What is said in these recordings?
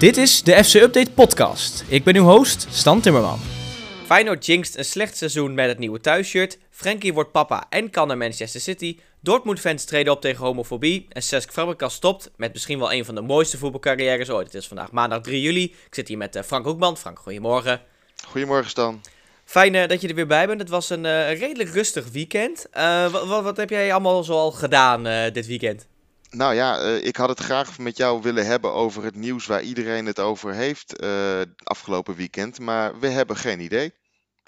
Dit is de FC Update podcast. Ik ben uw host, Stan Timmerman. Feyenoord jinxt een slecht seizoen met het nieuwe thuisshirt. Frankie wordt papa en kan naar Manchester City. Dortmund-fans treden op tegen homofobie. En Cesc Fabregas stopt met misschien wel een van de mooiste voetbalcarrières ooit. Het is vandaag maandag 3 juli. Ik zit hier met eh, Frank Hoekman. Frank, goedemorgen. Goedemorgen Stan. Fijn uh, dat je er weer bij bent. Het was een uh, redelijk rustig weekend. wat, wat, heb jij allemaal zoal gedaan dit weekend? Nou ja, ik had het graag met jou willen hebben over het nieuws waar iedereen het over heeft afgelopen weekend. Maar we hebben geen idee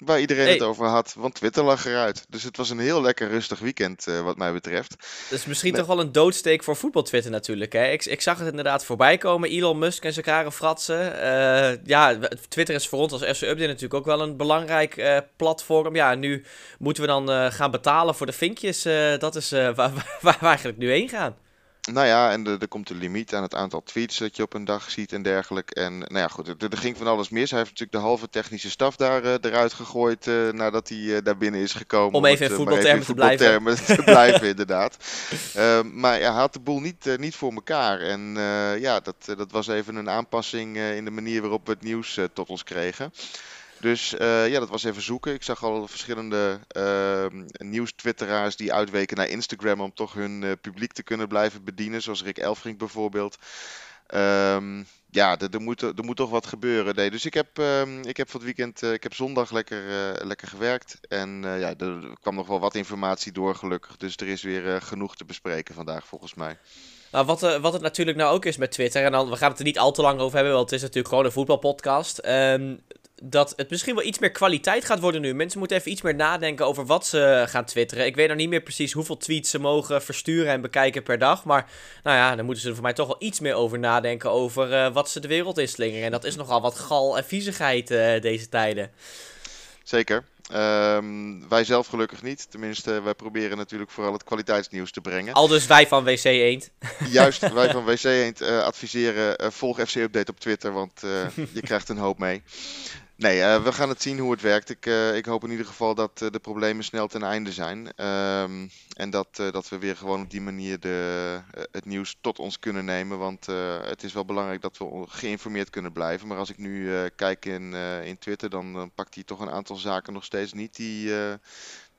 waar iedereen het over had, want Twitter lag eruit. Dus het was een heel lekker rustig weekend uh, wat mij betreft. Is misschien toch wel een doodsteek voor voetbal-Twitter natuurlijk. Hè? Ik, ik zag het inderdaad voorbij komen, Elon Musk en zijn rare fratsen. Uh, ja, Twitter is voor ons als FC Update natuurlijk ook wel een belangrijk uh, platform. Ja, nu moeten we dan gaan betalen voor de vinkjes. dat is waar, waar, waar we eigenlijk nu heen gaan. Nou ja, en er, komt een limiet aan het aantal tweets dat je op een dag ziet en dergelijke. En nou ja, goed, er, er ging van alles mis. Hij heeft natuurlijk de halve technische staf daar uh, eruit gegooid uh, nadat hij uh, daar binnen is gekomen. Om even in voetbaltermen te blijven. te blijven, inderdaad. Ehm, maar ja, hij had de boel niet, niet voor elkaar. En ja, dat, dat was even een aanpassing in de manier waarop we het nieuws tot ons kregen. Dus uh, ja, dat was even zoeken. Ik zag al verschillende uh, nieuws-twitteraars die uitweken naar Instagram om toch hun uh, publiek te kunnen blijven bedienen, zoals Rick Elfrink bijvoorbeeld. Um, ja, er, er, moet, er moet toch wat gebeuren. Nee, dus ik heb, um, ik heb voor het weekend, ik heb zondag lekker, lekker gewerkt. En ja, er kwam nog wel wat informatie door gelukkig. Dus er is weer genoeg te bespreken vandaag volgens mij. Nou, wat, wat het natuurlijk nou ook is met Twitter, en dan, we gaan het er niet al te lang over hebben, want het is natuurlijk gewoon een voetbalpodcast. Um, dat het misschien wel iets meer kwaliteit gaat worden nu. Mensen moeten even iets meer nadenken over wat ze gaan twitteren. Ik weet nog niet meer precies hoeveel tweets ze mogen versturen en bekijken per dag. Maar nou ja, dan moeten ze er voor mij toch wel iets meer over nadenken over uh, wat ze de wereld inslingeren. En dat is nogal wat gal en viezigheid uh, deze tijden. Zeker. Um, wij zelf gelukkig niet. Tenminste, wij proberen natuurlijk vooral het kwaliteitsnieuws te brengen. Al dus wij van WC Eend. Juist, wij van WC Eend uh, adviseren uh, volg FC Update op Twitter, want uh, je krijgt een hoop mee. Nee, uh, we gaan het zien hoe het werkt. Ik, uh, ik hoop in ieder geval dat uh, de problemen snel ten einde zijn. Um, en dat, dat we weer gewoon op die manier de, het nieuws tot ons kunnen nemen. Want het is wel belangrijk dat we geïnformeerd kunnen blijven. Maar als ik nu kijk in, in Twitter, dan, dan pakt hij toch een aantal zaken nog steeds niet die,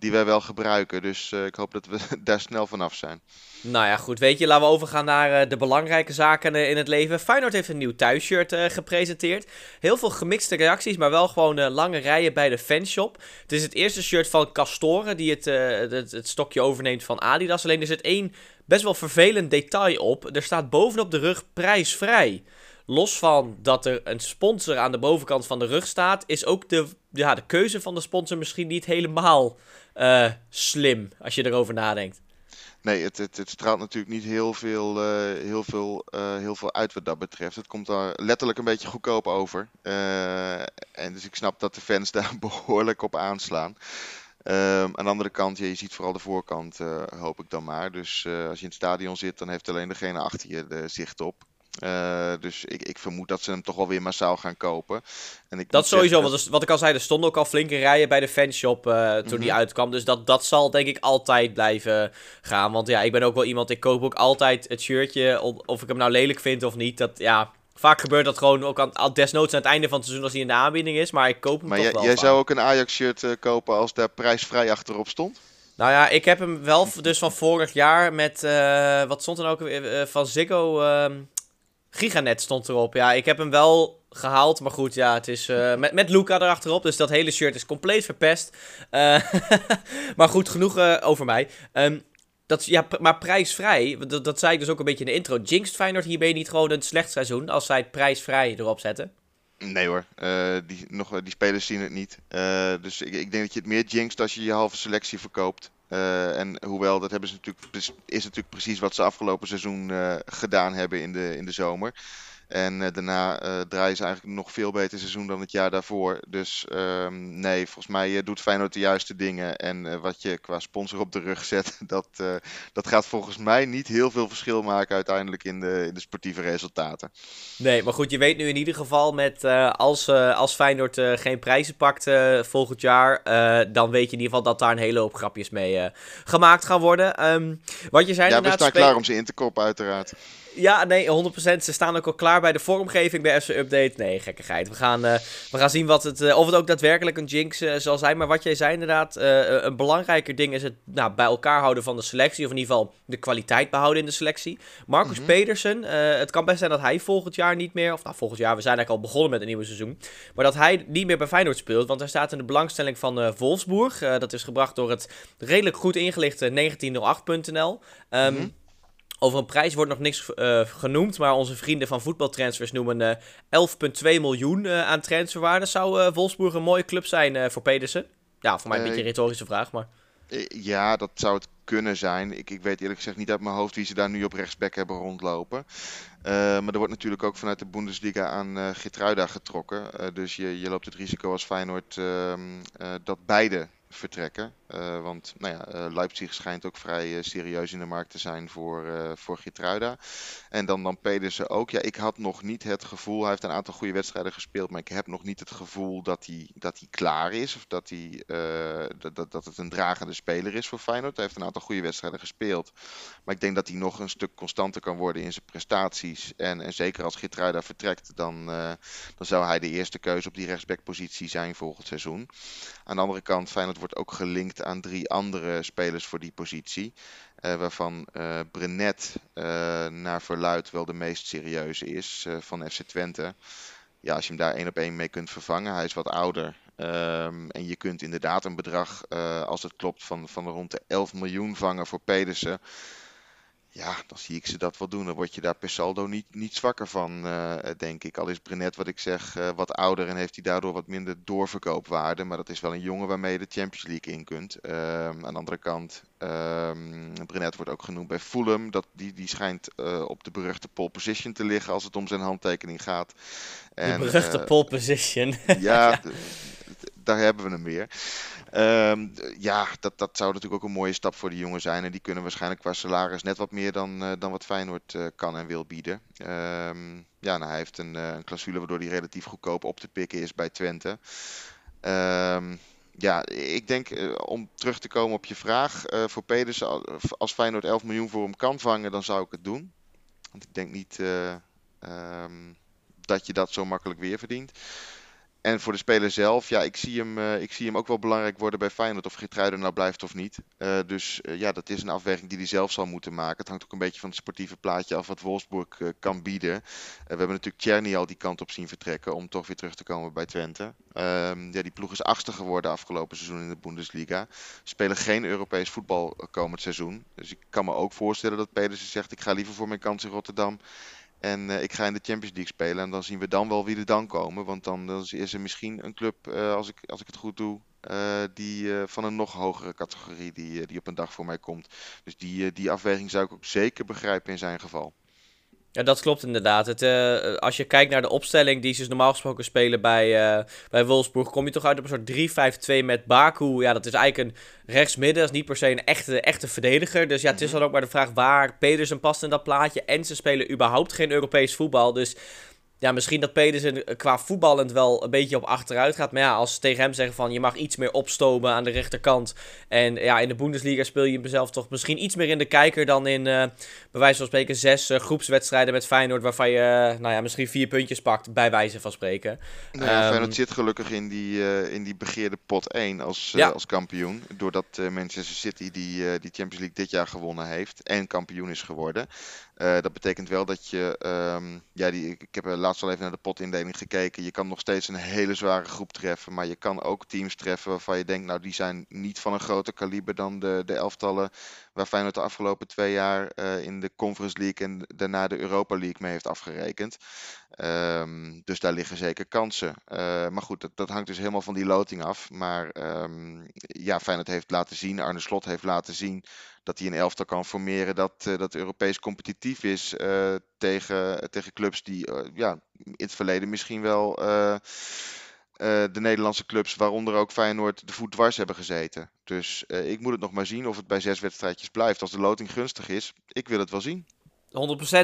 die wij wel gebruiken. Dus uh, ik hoop dat we daar snel vanaf zijn. Nou ja, goed. Weet je, laten we overgaan naar uh, de belangrijke zaken uh, in het leven. Feyenoord heeft een nieuw thuisshirt gepresenteerd. Heel veel gemixte reacties, maar wel gewoon lange rijen bij de fanshop. Het is het eerste shirt van Castoren die het, het, het, stokje overneemt van Adidas. Alleen er zit één best wel vervelend detail op. Er staat bovenop de rug prijsvrij. Los van dat er een sponsor aan de bovenkant van de rug staat, is ook de, ja, de keuze van de sponsor misschien niet helemaal uh, slim, als je erover nadenkt. Nee, het, het, het straalt natuurlijk niet heel veel, uh, heel, veel, uh, heel veel uit wat dat betreft. Het komt daar letterlijk een beetje goedkoop over. en dus ik snap dat de fans daar behoorlijk op aanslaan. Um, aan de andere kant, ja, je ziet vooral de voorkant, hoop ik dan maar. Dus als je in het stadion zit, dan heeft alleen degene achter je de zicht op. Uh, dus ik, ik, vermoed dat ze hem toch wel weer massaal gaan kopen. En ik dat sowieso, zeggen... want wat ik al zei, er stonden ook al flinke rijen bij de fanshop uh, toen mm -hmm. die uitkwam. Dus dat, dat zal denk ik altijd blijven gaan. Want ja, ik ben ook wel iemand, ik koop ook altijd het shirtje, of ik hem nou lelijk vind of niet. Dat ja, Vaak gebeurt dat gewoon ook aan, desnoods aan het einde van het seizoen als hij in de aanbieding is. Maar ik koop hem maar toch jij, wel. jij zou ook een Ajax-shirt uh, kopen als daar prijsvrij achterop stond? Nou ja, ik heb hem wel dus van vorig jaar met, uh, wat stond er ook uh, van Ziggo, uh, Giganet stond erop. Ja, ik heb hem wel gehaald. Maar goed, ja, het is uh, met, met Luca erachterop. Dus dat hele shirt is compleet verpest. Uh, maar goed, genoeg uh, over mij. Um, dat, ja, maar prijsvrij, dat, dat zei ik dus ook een beetje in de intro. Jinxed Feyenoord hierbij niet gewoon een slecht seizoen als zij het prijsvrij erop zetten? Nee hoor, die, nog, die spelers zien het niet. dus ik, ik, denk dat je het meer jinxt als je je halve selectie verkoopt. Uh, en hoewel, dat hebben ze natuurlijk, is natuurlijk precies wat ze afgelopen seizoen uh, gedaan hebben in de, in de zomer. En uh, daarna draaien ze eigenlijk nog veel beter seizoen dan het jaar daarvoor. Dus um, nee, volgens mij doet Feyenoord de juiste dingen. En wat je qua sponsor op de rug zet, dat, dat gaat volgens mij niet heel veel verschil maken uiteindelijk in de, in de sportieve resultaten. Nee, maar goed, je weet nu in ieder geval met als, als Feyenoord geen prijzen pakt volgend jaar, dan weet je in ieder geval dat daar een hele hoop grapjes mee gemaakt gaan worden. Um, wat je zei ja, we staan klaar om ze in te koppen uiteraard. Ja, nee, 100%. Ze staan ook al klaar bij de vormgeving bij FC Update. Nee, gekkigheid. We gaan, uh, we gaan zien wat het, uh, of het ook daadwerkelijk een jinx uh, zal zijn. Maar wat jij zei inderdaad, een belangrijker ding is het nou, bij elkaar houden van de selectie. Of in ieder geval de kwaliteit behouden in de selectie. Marcus mm Pedersen, het kan best zijn dat hij volgend jaar niet meer... Of nou, volgend jaar, we zijn eigenlijk al begonnen met een nieuwe seizoen. Maar dat hij niet meer bij Feyenoord speelt. Want hij staat in de belangstelling van Wolfsburg. dat is gebracht door het redelijk goed ingelichte 1908.nl. Um, mm over een prijs wordt nog niks uh, genoemd, maar onze vrienden van voetbaltransfers noemen uh, eh, 11,2 miljoen uh, aan transferwaarde. Zou Wolfsburg een mooie club zijn voor Pedersen? Ja, voor mij een beetje een retorische vraag, maar... Ja, dat zou het kunnen zijn. Ik, ik weet eerlijk gezegd niet uit mijn hoofd wie ze daar nu op rechtsback hebben rondlopen. maar er wordt natuurlijk ook vanuit de Bundesliga aan uh, Gitruida getrokken. dus je, je loopt het risico als Feyenoord ehm, dat beide vertrekken. Uh, want nou ja, uh, Leipzig schijnt ook vrij uh, serieus in de markt te zijn voor, voor Gitruida. En dan, dan Pedersen ook. Ja, ik had nog niet het gevoel, hij heeft een aantal goede wedstrijden gespeeld, maar ik heb nog niet het gevoel dat hij, dat hij klaar is. Of dat, hij, dat, dat, dat het een dragende speler is voor Feyenoord. Hij heeft een aantal goede wedstrijden gespeeld. Maar ik denk dat hij nog een stuk constanter kan worden in zijn prestaties. En, en zeker als Gitruida vertrekt, dan, dan zou hij de eerste keuze op die rechtsbackpositie zijn volgend seizoen. Aan de andere kant, Feyenoord wordt ook gelinkt aan drie andere spelers voor die positie. Uh, waarvan uh, Brenet uh, naar verluid wel de meest serieuze is van FC Twente. Ja, als je hem daar één op één mee kunt vervangen. Hij is wat ouder. Um, en je kunt inderdaad een bedrag, als het klopt, van, van rond de 11 miljoen vangen voor Pedersen. Ja, dan zie ik ze dat wel doen. Dan word je daar per saldo niet, niet zwakker van, uh, denk ik. Al is Brenet, wat ik zeg, uh, wat ouder en heeft hij daardoor wat minder doorverkoopwaarde. Maar dat is wel een jongen waarmee je de Champions League in kunt. Uh, aan de andere kant, ehm, Brenet wordt ook genoemd bij Fulham. Dat, die, die schijnt eh, op de beruchte pole position te liggen als het om zijn handtekening gaat. En, de beruchte pole position. ja, daar hebben we hem weer. Um, ja, dat, dat zou natuurlijk ook een mooie stap voor die jongen zijn. En die kunnen waarschijnlijk qua salaris net wat meer dan, uh, dan wat Feyenoord uh, kan en wil bieden. Um, ja, nou, hij heeft een, uh, een clausule waardoor hij relatief goedkoop op te pikken is bij Twente. Um, ja, ik denk om terug te komen op je vraag. voor Pedersen, als Feyenoord 11 miljoen voor hem kan vangen, dan zou ik het doen. Want ik denk niet dat je dat zo makkelijk weer verdient. En voor de speler zelf, ja, ik zie hem, uh, ik zie hem ook wel belangrijk worden bij Feyenoord. Of Geertruiden nou blijft of niet. Uh, dus uh, ja, dat is een afweging die hij zelf zal moeten maken. Het hangt ook een beetje van het sportieve plaatje af wat Wolfsburg kan bieden. we hebben natuurlijk Tjerni al die kant op zien vertrekken om toch weer terug te komen bij Twente. Ehm, ja, die ploeg is achtste geworden afgelopen seizoen in de Bundesliga. Spelen geen Europees voetbal komend seizoen. Dus ik kan me ook voorstellen dat Pedersen zegt ik ga liever voor mijn kans in Rotterdam en uh, ik ga in de Champions League spelen. En dan zien we dan wel wie er dan komen. Want dan, is er misschien een club, uh, als, ik, als ik het goed doe, uh, die van een nog hogere categorie die, die op een dag voor mij komt. Dus die, die afweging zou ik ook zeker begrijpen in zijn geval. Ja, dat klopt inderdaad. Het, uh, als je kijkt naar de opstelling die ze dus normaal gesproken spelen bij, uh, bij Wolfsburg, kom je toch uit op een soort 3-5-2 met Baku. Ja, dat is eigenlijk een rechtsmidden, dat is niet per se een echte, echte verdediger. Dus ja, het is mhm. dan ook maar de vraag waar Pedersen past in dat plaatje. En ze spelen überhaupt geen Europees voetbal. Dus ja, misschien dat Pedersen qua voetballend wel een beetje op achteruit gaat. Maar ja, als ze tegen hem zeggen van je mag iets meer opstomen aan de rechterkant. En ja, in de Bundesliga speel je mezelf toch misschien iets meer in de kijker dan in, uh, bij wijze van spreken, zes uh, groepswedstrijden met Feyenoord. Waarvan je, uh, nou ja, misschien vier puntjes pakt, bij wijze van spreken. Nou ja, um, Feyenoord zit gelukkig in die, in die begeerde pot 1 als, ja. als kampioen. Doordat Manchester City die, die Champions League dit jaar gewonnen heeft en kampioen is geworden. Dat betekent wel dat je, um, ja, die, ik heb laatst al even naar de potindeling gekeken. Je kan nog steeds een hele zware groep treffen, maar je kan ook teams treffen waarvan je denkt, nou die zijn niet van een groter kaliber dan de, de elftallen waar Feyenoord de afgelopen twee jaar uh, in de Conference League en daarna de Europa League mee heeft afgerekend. Um, dus daar liggen zeker kansen. Uh, maar goed, dat, dat, hangt dus helemaal van die loting af. Maar um, ja, Feyenoord heeft laten zien, Arne Slot heeft laten zien dat hij een elftal kan formeren dat, uh, dat Europees competitief is uh, tegen, tegen clubs die uh, ja, in het verleden misschien wel de Nederlandse clubs, waaronder ook Feyenoord, de voet dwars hebben gezeten. Dus ik moet het nog maar zien of het bij zes wedstrijdjes blijft. Als de loting gunstig is, ik wil het wel zien. 100%.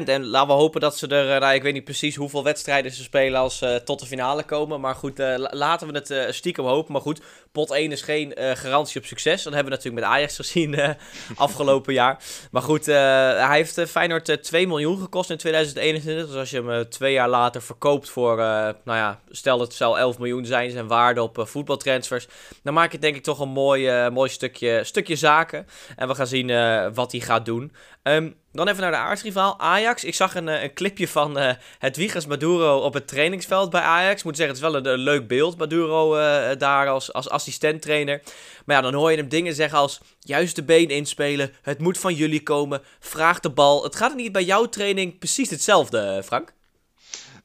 En laten we hopen dat ze er, nou, ik weet niet precies hoeveel wedstrijden ze spelen als ze tot de finale komen. Maar goed, laten we het stiekem hopen. Maar goed, pot 1 is geen garantie op succes. Dat hebben we natuurlijk met Ajax gezien afgelopen jaar. Maar goed, hij heeft Feyenoord 2 miljoen gekost in 2021. Dus als je hem twee jaar later verkoopt voor, nou ja, stel dat het zou 11 miljoen zijn, zijn waarde op voetbaltransfers. Dan maak je denk ik toch een mooi, mooi stukje, stukje zaken. En we gaan zien wat hij gaat doen. Um, dan even naar de aardsrivaal Ajax. Ik zag een, eh, een clipje van uh, het Wiegers Maduro op het trainingsveld bij Ajax. Ik moet zeggen, het is wel een, leuk beeld. Maduro uh, daar als, als assistent-trainer. Maar ja, dan hoor je hem dingen zeggen als... Juist de been inspelen, het moet van jullie komen, vraag de bal. Het gaat niet bij jouw training precies hetzelfde, Frank?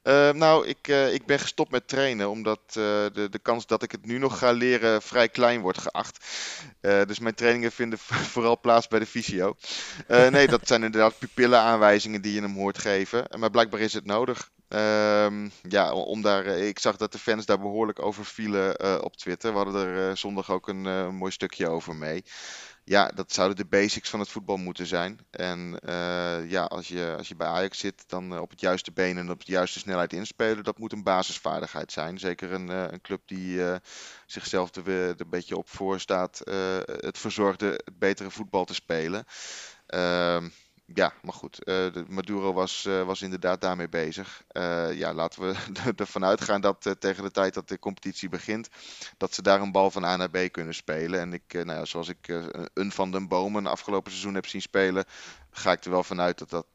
Uh, nou, ik, uh, ik ben gestopt met trainen omdat uh, de, de kans dat ik het nu nog ga leren vrij klein wordt geacht. dus mijn trainingen vinden vooral plaats bij de fysio. nee, dat zijn inderdaad pupillenaanwijzingen die je hem hoort geven. Maar blijkbaar is het nodig. Ehm, ja, om daar, ik zag dat de fans daar behoorlijk over vielen op Twitter. We hadden er zondag ook een mooi stukje over mee ja, dat zouden de basics van het voetbal moeten zijn. En uh, ja, als je, als je bij Ajax zit, dan uh, op het juiste been en op de juiste snelheid inspelen, dat moet een basisvaardigheid zijn. Zeker een, uh, een club die zichzelf er een beetje op voor staat, het verzorgde, het betere voetbal te spelen. Ja, maar goed, uh, Maduro was, uh, was inderdaad daarmee bezig. Uh, ja, laten we ervan uitgaan dat tegen de tijd dat de competitie begint, dat ze daar een bal van A naar B kunnen spelen. En ik, nou ja, zoals ik een van de bomen afgelopen seizoen heb zien spelen, ga ik er wel vanuit dat dat,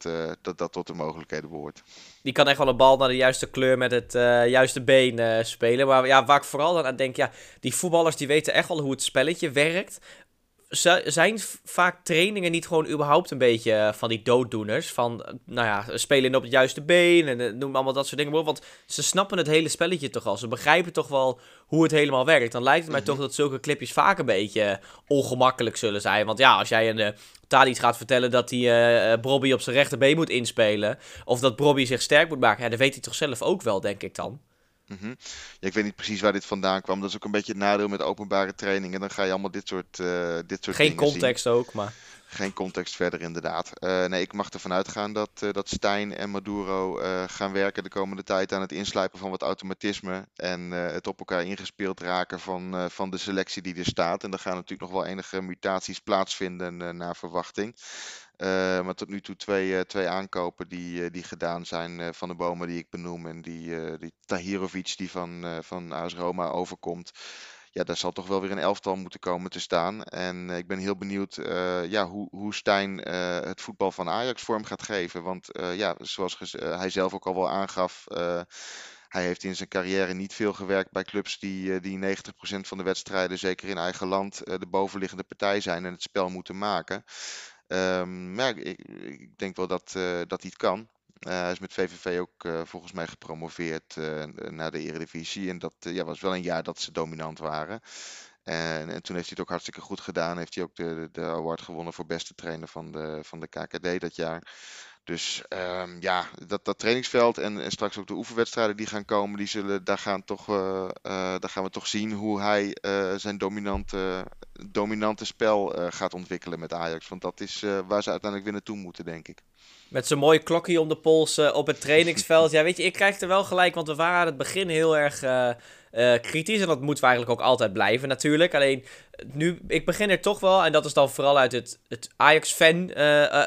dat, dat tot de mogelijkheden behoort. Die kan echt wel een bal naar de juiste kleur met het juiste been spelen. Maar ja, waar ik vooral aan denk, ja, die voetballers die weten echt wel hoe het spelletje werkt zijn vaak trainingen niet gewoon überhaupt een beetje eh, van die dooddoeners? Van, eh, nou ja, spelen op het juiste been en eh, noem allemaal dat soort dingen. Want ze snappen het hele spelletje toch al. Ze begrijpen toch wel hoe het helemaal werkt. Dan lijkt het mij mhm. toch dat zulke clipjes vaak een beetje ongemakkelijk zullen zijn. Want ja, als jij een uh, Tadic gaat vertellen dat hij uh, Brobby op zijn rechterbeen moet inspelen... of dat Brobby zich sterk moet maken, ja, dat weet hij toch zelf ook wel, denk ik dan. Mhm. ja, ik weet niet precies waar dit vandaan kwam. Dat is ook een beetje het nadeel met openbare trainingen. Dan ga je allemaal dit soort, uh, dit soort Geen context ook, maar... Geen context verder, inderdaad. Uh, nee, ik mag ervan uitgaan dat, uh, dat Stijn en Maduro gaan werken de komende tijd aan het inslijpen van wat automatisme. En het op elkaar ingespeeld raken van, van de selectie die er staat. En er gaan natuurlijk nog wel enige mutaties plaatsvinden naar verwachting. Uh, maar tot nu toe twee, uh, twee aankopen die, uh, die gedaan zijn van de bomen die ik benoem. En die, die Tahirovic die van, van AS Roma overkomt. Ja, daar zal toch wel weer een elftal moeten komen te staan. En ik ben heel benieuwd ja, hoe, hoe Stijn het voetbal van Ajax vorm gaat geven. Want ja, zoals hij zelf ook al wel aangaf. Hij heeft in zijn carrière niet veel gewerkt bij clubs die, die 90% van de wedstrijden, zeker in eigen land, de bovenliggende partij zijn en het spel moeten maken. Um, maar ik, ik, denk wel dat, uh, dat hij het kan. Uh, hij is met VVV ook uh, volgens mij gepromoveerd naar de Eredivisie. En dat ja, was wel een jaar dat ze dominant waren. En, en, toen heeft hij het ook hartstikke goed gedaan. Heeft hij ook de, de award gewonnen voor beste trainer van de, van de KKD dat jaar. Dus um, ja, dat, dat trainingsveld en, en, straks ook de oefenwedstrijden die gaan komen, die zullen, daar, gaan toch, uh, uh, daar gaan we toch zien hoe hij uh, zijn dominante, dominante spel gaat ontwikkelen met Ajax. Want dat is waar ze uiteindelijk weer naartoe moeten, denk ik. Met zo'n mooi klokje om de pols op het trainingsveld. ja, weet je, ik krijg er wel gelijk, want we waren aan het begin heel erg kritisch. En dat moeten we eigenlijk ook altijd blijven natuurlijk. Alleen nu, ik begin er toch wel, en dat is dan vooral uit het, het Ajax-fan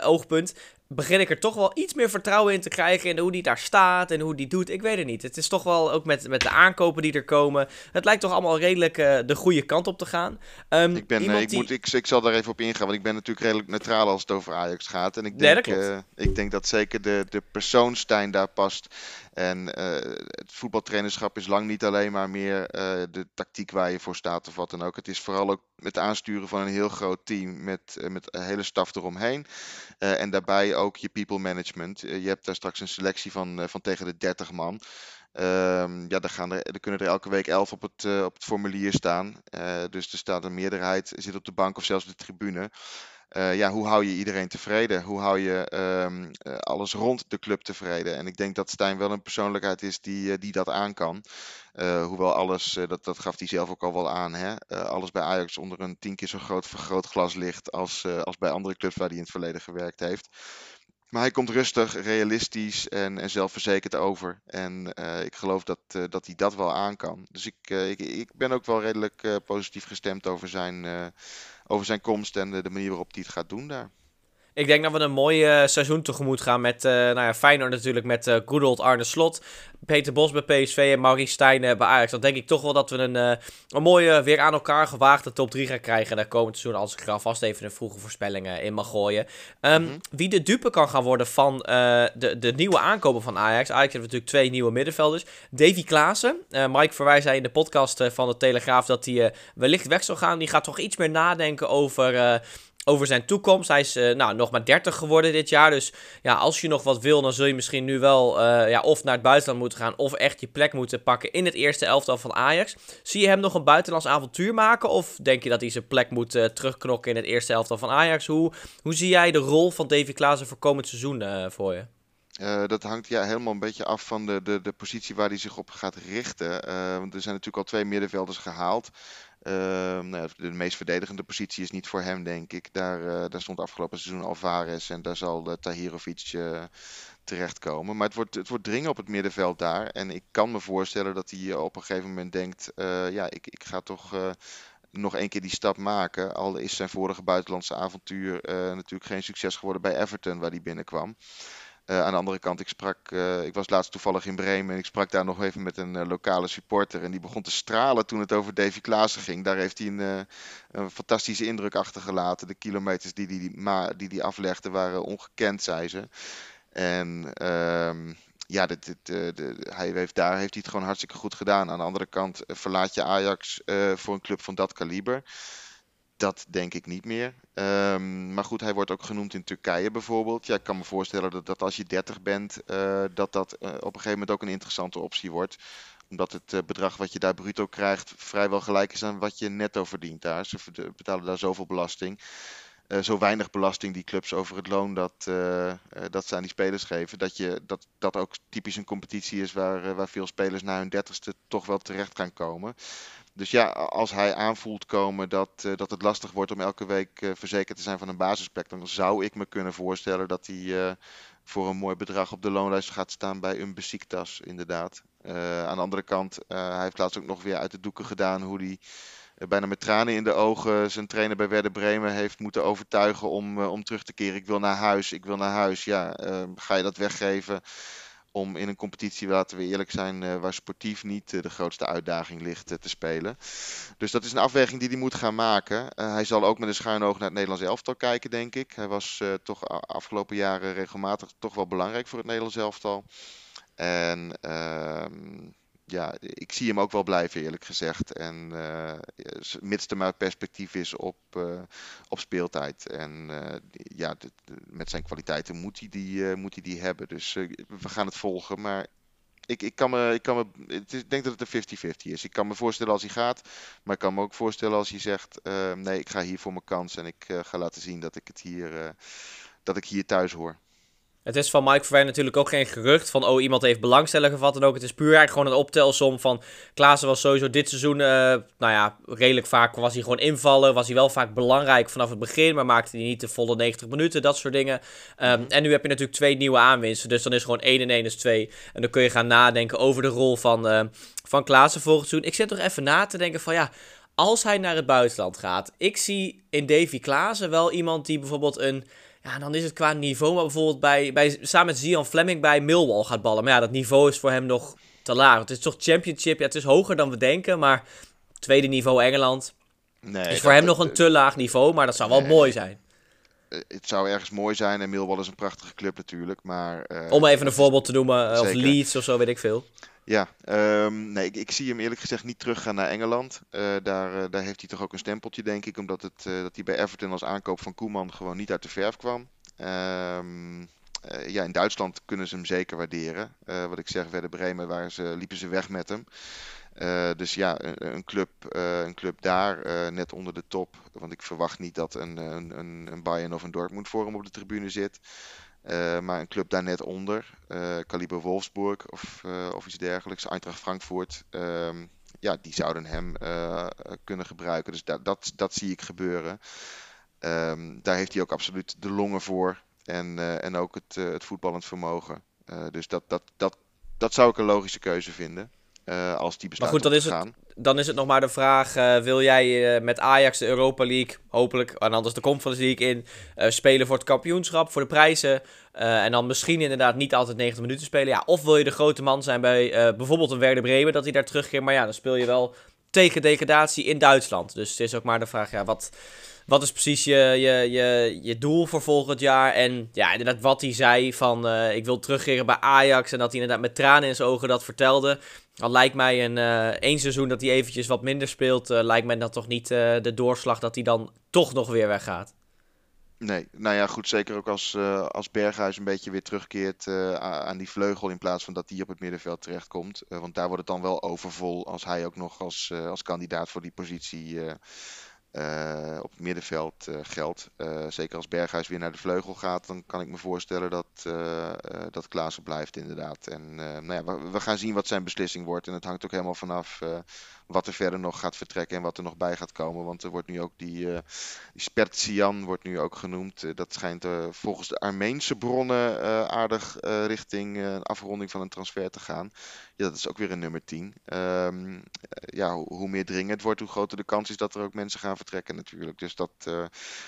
oogpunt begin ik er toch wel iets meer vertrouwen in te krijgen in hoe die daar staat en hoe die doet. Ik weet het niet. Het is toch wel ook met, met de aankopen die er komen. Het lijkt toch allemaal redelijk uh, de goede kant op te gaan. Um, ik, ben, uh, ik, die... moet, ik, ik zal daar even op ingaan, want ik ben natuurlijk redelijk neutraal als het over Ajax gaat. En ik denk, nee, uh, ik denk dat zeker de, de persoon Stijn daar past. En het voetbaltrainerschap is lang niet alleen maar meer de tactiek waar je voor staat of wat dan ook. Het is vooral ook het aansturen van een heel groot team met, met een hele staf eromheen. en daarbij ook je people management. Eh, je hebt daar straks een selectie van, eh, van tegen de 30 man. Um, ja, dan, gaan er, er kunnen er elke week 11 op het, op het formulier staan. Dus er staat een meerderheid, zit op de bank of zelfs de tribune. Uh, ja, hoe hou je iedereen tevreden? Hoe hou je um, alles rond de club tevreden? En ik denk dat Stijn wel een persoonlijkheid is die, die dat aan kan. Hoewel alles, dat, dat gaf hij zelf ook al wel aan, hè? Alles bij Ajax onder een tien keer zo groot vergrootglas ligt als, als bij andere clubs waar hij in het verleden gewerkt heeft. Maar hij komt rustig, realistisch en, en zelfverzekerd over. En ik geloof dat, dat hij dat wel aan kan. Dus ik, ik, ik ben ook wel redelijk positief gestemd over zijn, over zijn komst en de, manier waarop hij het gaat doen daar. Ik denk dat we een mooi uh, seizoen tegemoet gaan met uh, nou ja, Feyenoord natuurlijk met uh, good old Arne Slot. Peter Bos bij PSV en Maurice Stijn bij Ajax. Dan denk ik toch wel dat we een, een mooie, weer aan elkaar gewaagde top 3 gaan krijgen. Daar komend seizoen als ik er alvast even een vroege voorspellingen in mag gooien. Um, Wie de dupe kan gaan worden van de, de nieuwe aankopen van Ajax. Ajax heeft natuurlijk twee nieuwe middenvelders. Davy Klaassen. Mike Verwij zei in de podcast van de Telegraaf dat hij wellicht weg zou gaan. Die gaat toch iets meer nadenken over over zijn toekomst. Hij is uh, nou, nog maar 30 geworden dit jaar. Dus ja, als je nog wat wil, dan zul je misschien nu wel uh, ja, of naar het buitenland moeten gaan. Of echt je plek moeten pakken in het eerste elftal van Ajax. Zie je hem nog een buitenlands avontuur maken? Of denk je dat hij zijn plek moet uh, terugknokken in het eerste elftal van Ajax? Hoe, hoe zie jij de rol van Davy Klaassen voor komend seizoen voor je? Dat hangt ja helemaal een beetje af van de, de, de positie waar hij zich op gaat richten. Want er zijn natuurlijk al twee middenvelders gehaald. Ehm, nou, de meest verdedigende positie is niet voor hem, denk ik. Daar, uh, daar stond afgelopen seizoen Alvarez en daar zal uh, Tahirovic uh, terechtkomen. Maar het wordt, het wordt dringen op het middenveld daar. En ik kan me voorstellen dat hij op een gegeven moment denkt: ja, ik, ik ga toch nog één keer die stap maken. Al is zijn vorige buitenlandse avontuur natuurlijk geen succes geworden bij Everton, waar hij binnenkwam. Uh, aan de andere kant, ik, sprak, uh, ik was laatst toevallig in Bremen en ik sprak daar nog even met een uh, lokale supporter. En die begon te stralen toen het over Davy Klaassen ging. Daar heeft hij een, een fantastische indruk achtergelaten. De kilometers die hij die, die, die, die aflegde waren ongekend, zei ze. En ehm, ja, dit, de, hij heeft, daar heeft hij het gewoon hartstikke goed gedaan. Aan de andere kant verlaat je Ajax voor een club van dat kaliber dat denk ik niet meer. Um, maar goed, hij wordt ook genoemd in Turkije bijvoorbeeld. Ja, ik kan me voorstellen dat, als je 30 bent, uh, dat dat uh, op een gegeven moment ook een interessante optie wordt. Omdat het uh, bedrag wat je daar bruto krijgt vrijwel gelijk is aan wat je netto verdient daar. Ze betalen daar zoveel belasting. zo weinig belasting die clubs over het loon dat, dat ze aan die spelers geven. Dat, je, dat, dat ook typisch een competitie is waar, waar veel spelers na hun dertigste toch wel terecht gaan komen. Dus ja, als hij aanvoelt komen dat, uh, dat het lastig wordt om elke week uh, verzekerd te zijn van een basisplek, dan zou ik me kunnen voorstellen dat hij uh, voor een mooi bedrag op de loonlijst gaat staan bij een Besiktas, inderdaad. aan de andere kant, hij heeft laatst ook nog weer uit de doeken gedaan hoe hij bijna met tranen in de ogen zijn trainer bij Werder Bremen heeft moeten overtuigen om, om terug te keren. Ik wil naar huis, ik wil naar huis. Ja, ga je dat weggeven? Om in een competitie, laten we eerlijk zijn, uh, waar sportief niet uh, de grootste uitdaging ligt uh, te spelen. Dus dat is een afweging die hij moet gaan maken. hij zal ook met een schuin oog naar het Nederlands elftal kijken, denk ik. Hij was toch afgelopen jaren regelmatig toch wel belangrijk voor het Nederlands elftal. En ehm, ja, ik zie hem ook wel blijven, eerlijk gezegd. En uh, mits er maar perspectief is op, uh, op speeltijd. En uh, ja, met zijn kwaliteiten moet hij die, moet hij die hebben. Dus we gaan het volgen. Maar ik, ik, kan me, ik, kan me, ik denk dat het een 50-50 is. Ik kan me voorstellen als hij gaat. Maar ik kan me ook voorstellen als hij zegt: nee, ik ga hier voor mijn kans. En ik ga laten zien dat ik, het hier, dat ik hier thuis hoor. Het is van Mike Verwijn natuurlijk ook geen gerucht van, oh, iemand heeft belangstelling gevat en ook. Het is puur eigenlijk gewoon een optelsom van, Klaassen was sowieso dit seizoen, uh, nou ja, redelijk vaak was hij gewoon invallen. Was hij wel vaak belangrijk vanaf het begin, maar maakte hij niet de volle 90 minuten, dat soort dingen. Um, en nu heb je natuurlijk twee nieuwe aanwinsten, dus dan is gewoon 1 en 1 is 2. En dan kun je gaan nadenken over de rol van, uh, van Klaassen volgend seizoen. Ik zit toch even na te denken van, ja, als hij naar het buitenland gaat. Ik zie in Davy Klaassen wel iemand die bijvoorbeeld een ja, dan is het qua niveau, maar bijvoorbeeld bij, bij, samen met Zian Fleming bij Millwall gaat ballen. Maar ja, dat niveau is voor hem nog te laag. Het is toch championship, ja, het is hoger dan we denken, maar tweede niveau Engeland nee, is voor hem nog een te laag niveau, maar dat zou wel mooi zijn. Eh, het zou ergens mooi zijn en Millwall is een prachtige club natuurlijk, maar... Uh, Om even een voorbeeld te noemen, uh, of Leeds of zo, weet ik veel. Ja, um, nee, ik, ik, zie hem eerlijk gezegd niet teruggaan naar Engeland. Uh, daar, uh, daar heeft hij toch ook een stempeltje, denk ik, omdat het, uh, dat hij bij Everton als aankoop van Koeman gewoon niet uit de verf kwam. Um, ja, in Duitsland kunnen ze hem zeker waarderen. wat ik zeg, Werder Bremen waar ze, liepen ze weg met hem. dus ja, een, een club, een club daar, net onder de top. Want ik verwacht niet dat een, een, een Bayern of een Dortmund voor hem op de tribune zit. Uh, maar een club daar net onder, uh, Kaliber Wolfsburg of, uh, of iets dergelijks, Eintracht Frankfurt, um, ja, die zouden hem kunnen gebruiken. Dus dat, dat, dat zie ik gebeuren. Um, daar heeft hij ook absoluut de longen voor. En, en ook het, het voetballend vermogen. dus dat, dat, dat, dat zou ik een logische keuze vinden. Als die besluit maar goed, dan is, het, dan is het nog maar de vraag: wil jij met Ajax de Europa League, hopelijk, en anders de Conference League in, spelen voor het kampioenschap, voor de prijzen? en dan misschien inderdaad niet altijd 90 minuten spelen. Ja, of wil je de grote man zijn bij bijvoorbeeld een Werder Bremen, dat hij daar terugkeert. Maar ja, dan speel je wel tegen degradatie in Duitsland. Dus het is ook maar de vraag, ja, wat, wat is precies je, je, je, je doel voor volgend jaar? En ja, inderdaad, wat hij zei van ik wil terugkeren bij Ajax. En dat hij inderdaad met tranen in zijn ogen dat vertelde. Al lijkt mij een uh, één seizoen dat hij eventjes wat minder speelt, uh, lijkt mij dat toch niet de doorslag dat hij dan toch nog weer weggaat. Nee, nou ja, goed. Zeker ook als, als Berghuis een beetje weer terugkeert aan die vleugel. In plaats van dat die op het middenveld terechtkomt. Want daar wordt het dan wel overvol als hij ook nog als, als kandidaat voor die positie uh, op het middenveld uh, geldt. Uh, zeker als Berghuis weer naar de vleugel gaat, dan kan ik me voorstellen dat, dat Klaassen blijft inderdaad. En nou ja, we, we, gaan zien wat zijn beslissing wordt. En het hangt ook helemaal vanaf wat er verder nog gaat vertrekken en wat er nog bij gaat komen. Want er wordt nu ook die, uh, die Spertsian wordt nu ook genoemd. dat schijnt volgens de Armeense bronnen aardig richting een afronding van een transfer te gaan. Ja, dat is ook weer een nummer 10. Um, ja, hoe, hoe, meer dringend het wordt, hoe groter de kans is dat er ook mensen gaan vertrekken natuurlijk. Dus dat, uh,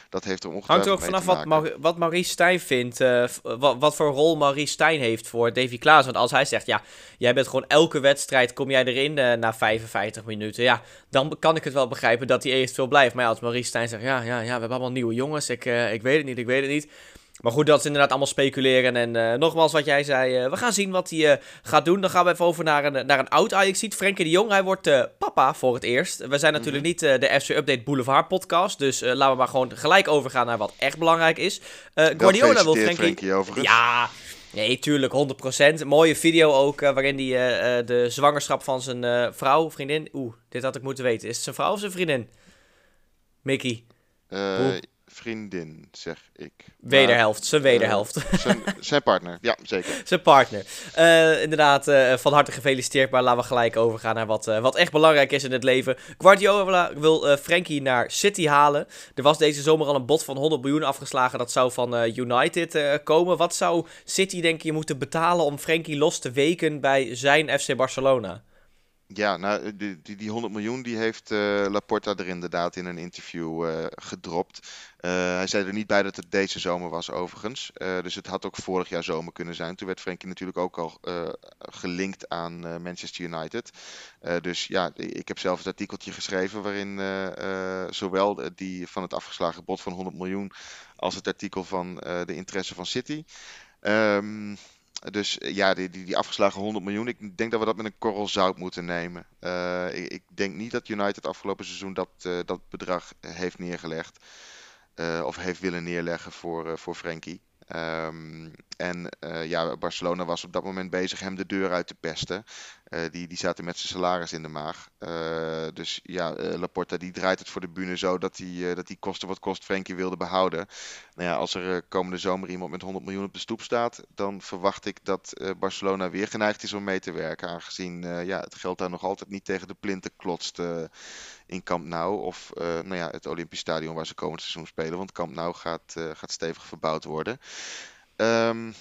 dat heeft er ongetwijfeld Hangt er ook vanaf wat, wat Maurice Stijn vindt, uh, wat, wat, voor rol Maurice Stijn heeft voor Davy Klaas. Want als hij zegt, ja, jij bent gewoon elke wedstrijd, kom jij erin uh, na 55 minuten. Ja, dan kan ik het wel begrijpen dat hij eventueel blijft. Maar ja, als Maurice Stijn zegt, ja, ja, ja, we hebben allemaal nieuwe jongens, ik, ik weet het niet, ik weet het niet. Maar goed, dat is inderdaad allemaal speculeren. En uh, nogmaals, wat jij zei, uh, we gaan zien wat hij uh, gaat doen. Dan gaan we even over naar een, naar een oud Ajax-ziet. Frenkie de Jong, hij wordt papa voor het eerst. We zijn natuurlijk mm -hmm. niet de FC Update Boulevard podcast. Dus laten we maar gewoon gelijk overgaan naar wat echt belangrijk is. Guardiola wil Frenkie... Frenkie overigens. Ja, nee, tuurlijk, 100%. Mooie video ook, waarin hij de zwangerschap van zijn vrouw, vriendin... Oeh, dit had ik moeten weten. Is het zijn vrouw of zijn vriendin? Mickey. Eh vriendin, zeg ik. Wederhelft, zijn eh, wederhelft. zijn, zijn, partner, ja, zeker. zijn partner. Uh, inderdaad, uh, van harte gefeliciteerd, maar laten we gelijk overgaan naar wat, wat echt belangrijk is in het leven. Guardiola wil Frankie naar City halen. Er was deze zomer al een bod van 100 miljoen afgeslagen, dat zou van United komen. Wat zou City denk je moeten betalen om Frankie los te weken bij zijn FC Barcelona? Ja, nou, die, die, die 100 miljoen die heeft uh, Laporta er inderdaad in een interview uh, gedropt. Uh, hij zei er niet bij dat het deze zomer was, overigens. dus het had ook vorig jaar zomer kunnen zijn. Toen werd Frenkie natuurlijk ook al gelinkt aan Manchester United. dus ja, ik heb zelf het artikeltje geschreven waarin zowel die van het afgeslagen bod van 100 miljoen als het artikel van de interesse van City. Um, dus eh, ja, die, die, die, afgeslagen 100 miljoen, ik denk dat we dat met een korrel zout moeten nemen. Ik, ik, denk niet dat United afgelopen seizoen dat, dat bedrag heeft neergelegd. Uh, of heeft willen neerleggen voor, voor Frenkie. Um, en uh, ja, Barcelona was op dat moment bezig hem de deur uit te pesten. Uh, die, die zaten met zijn salaris in de maag. Uh, dus ja, Laporta die draait het voor de bühne zo dat hij dat die kosten wat kost Frenkie wilde behouden. Nou ja, als er komende zomer iemand met 100 miljoen op de stoep staat, dan verwacht ik dat Barcelona weer geneigd is om mee te werken. Aangezien ja, het geld daar nog altijd niet tegen de plinten klotst in Camp Nou. Of nou ja, het Olympisch Stadion waar ze komend seizoen spelen. Want Camp Nou gaat, gaat stevig verbouwd worden. Um,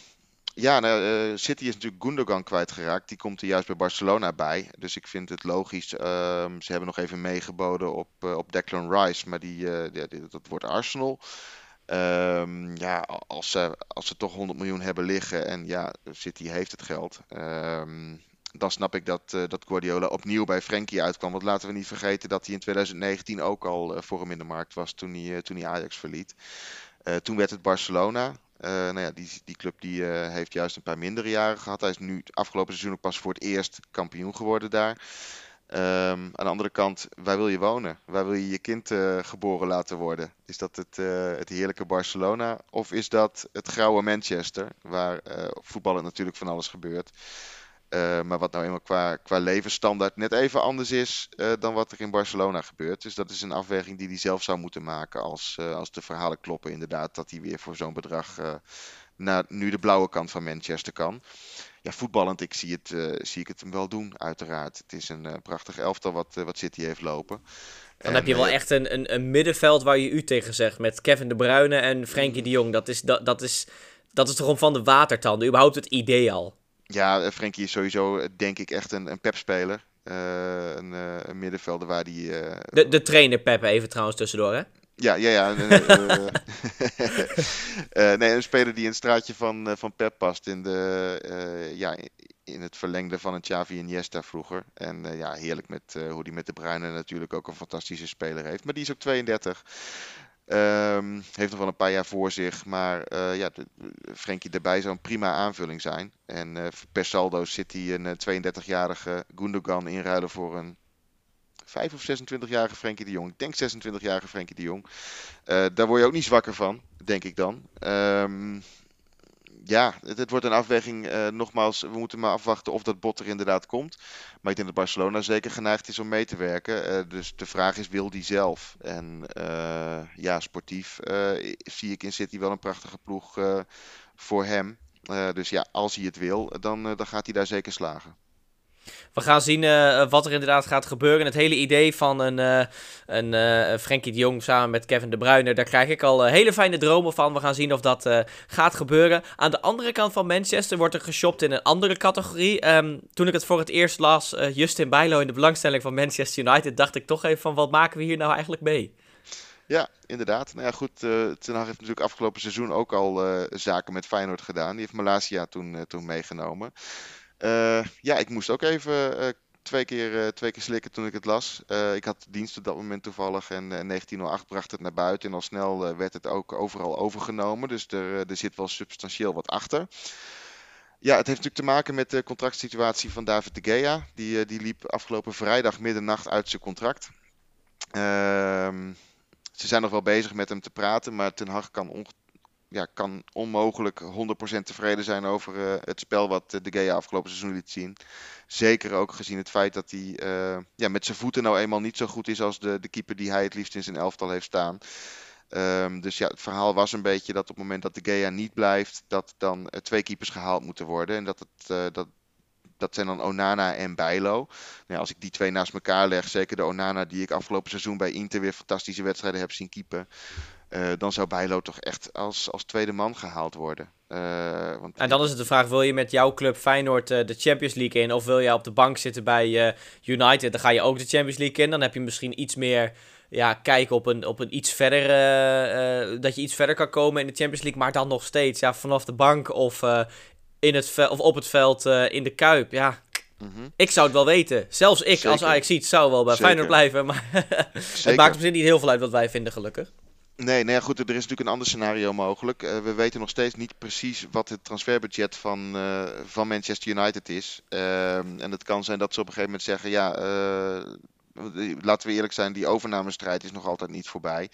ja, nou, uh, City is natuurlijk Gundogan kwijtgeraakt. Die komt er juist bij Barcelona bij. Dus ik vind het logisch. Um, ze hebben nog even meegeboden op, uh, op Declan Rice. Maar die, die, dat wordt Arsenal. Um, ja, als ze, als ze toch 100 miljoen hebben liggen. En ja, City heeft het geld. Dan snap ik dat, dat Guardiola opnieuw bij Frenkie uitkwam. Want laten we niet vergeten dat hij in 2019 ook al voor hem in de markt was. Toen hij, toen hij Ajax verliet. toen werd het Barcelona. Uh, nou ja, die, die club die, uh, heeft juist een paar mindere jaren gehad. Hij is nu afgelopen seizoen ook pas voor het eerst kampioen geworden daar. Um, aan de andere kant, waar wil je wonen? Waar wil je je kind uh, geboren laten worden? Is dat het, het heerlijke Barcelona of is dat het grauwe Manchester, waar voetballen natuurlijk van alles gebeurt? Uh, maar wat nou eenmaal qua, qua levensstandaard net even anders is uh, dan wat er in Barcelona gebeurt. Dus dat is een afweging die hij zelf zou moeten maken als, uh, als de verhalen kloppen. Inderdaad, dat hij weer voor zo'n bedrag naar nu de blauwe kant van Manchester kan. Ja, voetballend, ik zie, het, zie ik het hem wel doen, uiteraard. Het is een prachtig elftal wat, wat City heeft lopen. Dan heb je wel echt een, een, een, middenveld waar je u tegen zegt. Met Kevin De Bruyne en Frenkie de Jong. Dat is, dat, dat is, dat is toch gewoon van de watertanden. Überhaupt het idee al. Ja, Frenkie is sowieso denk ik echt een, een pepspeler. Uh, een, een, middenvelder waar die... de, de trainer Pep even trouwens tussendoor hè? Ja, ja, ja. nee, een speler die in het straatje van, van Pep past. In, de, ja, in het verlengde van een Xavi Iniesta vroeger. En ja, heerlijk met hoe die met de Bruyne natuurlijk ook een fantastische speler heeft. Maar die is ook 32. Um, heeft nog wel een paar jaar voor zich. Maar uh, ja, Frenkie erbij zou een prima aanvulling zijn. En uh, per saldo zit hij een 32-jarige Gundogan inruilen voor een 5 of 26-jarige Frenkie de Jong. Ik denk 26-jarige Frenkie de Jong. Daar word je ook niet zwakker van, denk ik dan. Um, ja, het, wordt een afweging. Uh, nogmaals, we moeten maar afwachten of dat bot er inderdaad komt. Maar ik denk dat Barcelona zeker geneigd is om mee te werken. Uh, dus de vraag is, wil die zelf? En uh, ja, sportief zie ik in City wel een prachtige ploeg voor hem. dus ja, als hij het wil, dan, dan gaat hij daar zeker slagen. We gaan zien uh, wat er inderdaad gaat gebeuren. Het hele idee van een, uh, een uh, Frenkie de Jong samen met Kevin de Bruyne, daar krijg ik al hele fijne dromen van. We gaan zien of dat gaat gebeuren. Aan de andere kant van Manchester wordt er geshopt in een andere categorie. Um, toen ik het voor het eerst las, Justin Bijlo in de belangstelling van Manchester United, dacht ik toch even van wat maken we hier nou eigenlijk mee? Ja, inderdaad. Nou ja, goed. Ten Hag heeft natuurlijk afgelopen seizoen ook al zaken met Feyenoord gedaan. Die heeft Malasia toen, toen meegenomen. Uh, ja, ik moest ook even uh, twee, keer, uh, twee keer slikken toen ik het las. ik had dienst op dat moment toevallig en 1908 bracht het naar buiten. En al snel werd het ook overal overgenomen. Dus er, er zit wel substantieel wat achter. Ja, het heeft natuurlijk te maken met de contractsituatie van David de Gea. Die, die liep afgelopen vrijdag middernacht uit zijn contract. Ehm, ze zijn nog wel bezig met hem te praten, maar Ten Hag kan ongetwijfeld ja, kan onmogelijk 100% tevreden zijn over uh, het spel wat uh, De Gea afgelopen seizoen liet zien. Zeker ook gezien het feit dat hij uh, ja, met zijn voeten nou eenmaal niet zo goed is als de, de keeper die hij het liefst in zijn elftal heeft staan. Um, dus ja, het verhaal was een beetje dat op het moment dat De Gea niet blijft, dat dan twee keepers gehaald moeten worden. En dat het, dat, dat zijn dan Onana en Bijlo. Nou, als ik die twee naast elkaar leg, zeker de Onana die ik afgelopen seizoen bij Inter weer fantastische wedstrijden heb zien keepen. Uh, dan zou Bijlo toch echt als, als tweede man gehaald worden. Uh, want... En dan is het de vraag, wil je met jouw club Feyenoord uh, de Champions League in? Of wil je op de bank zitten bij United? Dan ga je ook de Champions League in. Dan heb je misschien iets meer ja, kijken op een, op een iets verder... dat je iets verder kan komen in de Champions League. Maar dan nog steeds ja, vanaf de bank of, in het of op het veld in de Kuip. Ja, Mm -hmm. Ik zou het wel weten. Zelfs ik Zeker. als Ajax ziet zou wel bij Zeker. Feyenoord blijven. Maar het maakt misschien niet heel veel uit wat wij vinden, gelukkig. Nee, nee, goed, er is natuurlijk een ander scenario mogelijk. Uh, we weten nog steeds niet precies wat het transferbudget van, uh, van Manchester United is. Uh, en het kan zijn dat ze op een gegeven moment zeggen: ja, eh, laten we eerlijk zijn, die overnamestrijd is nog altijd niet voorbij.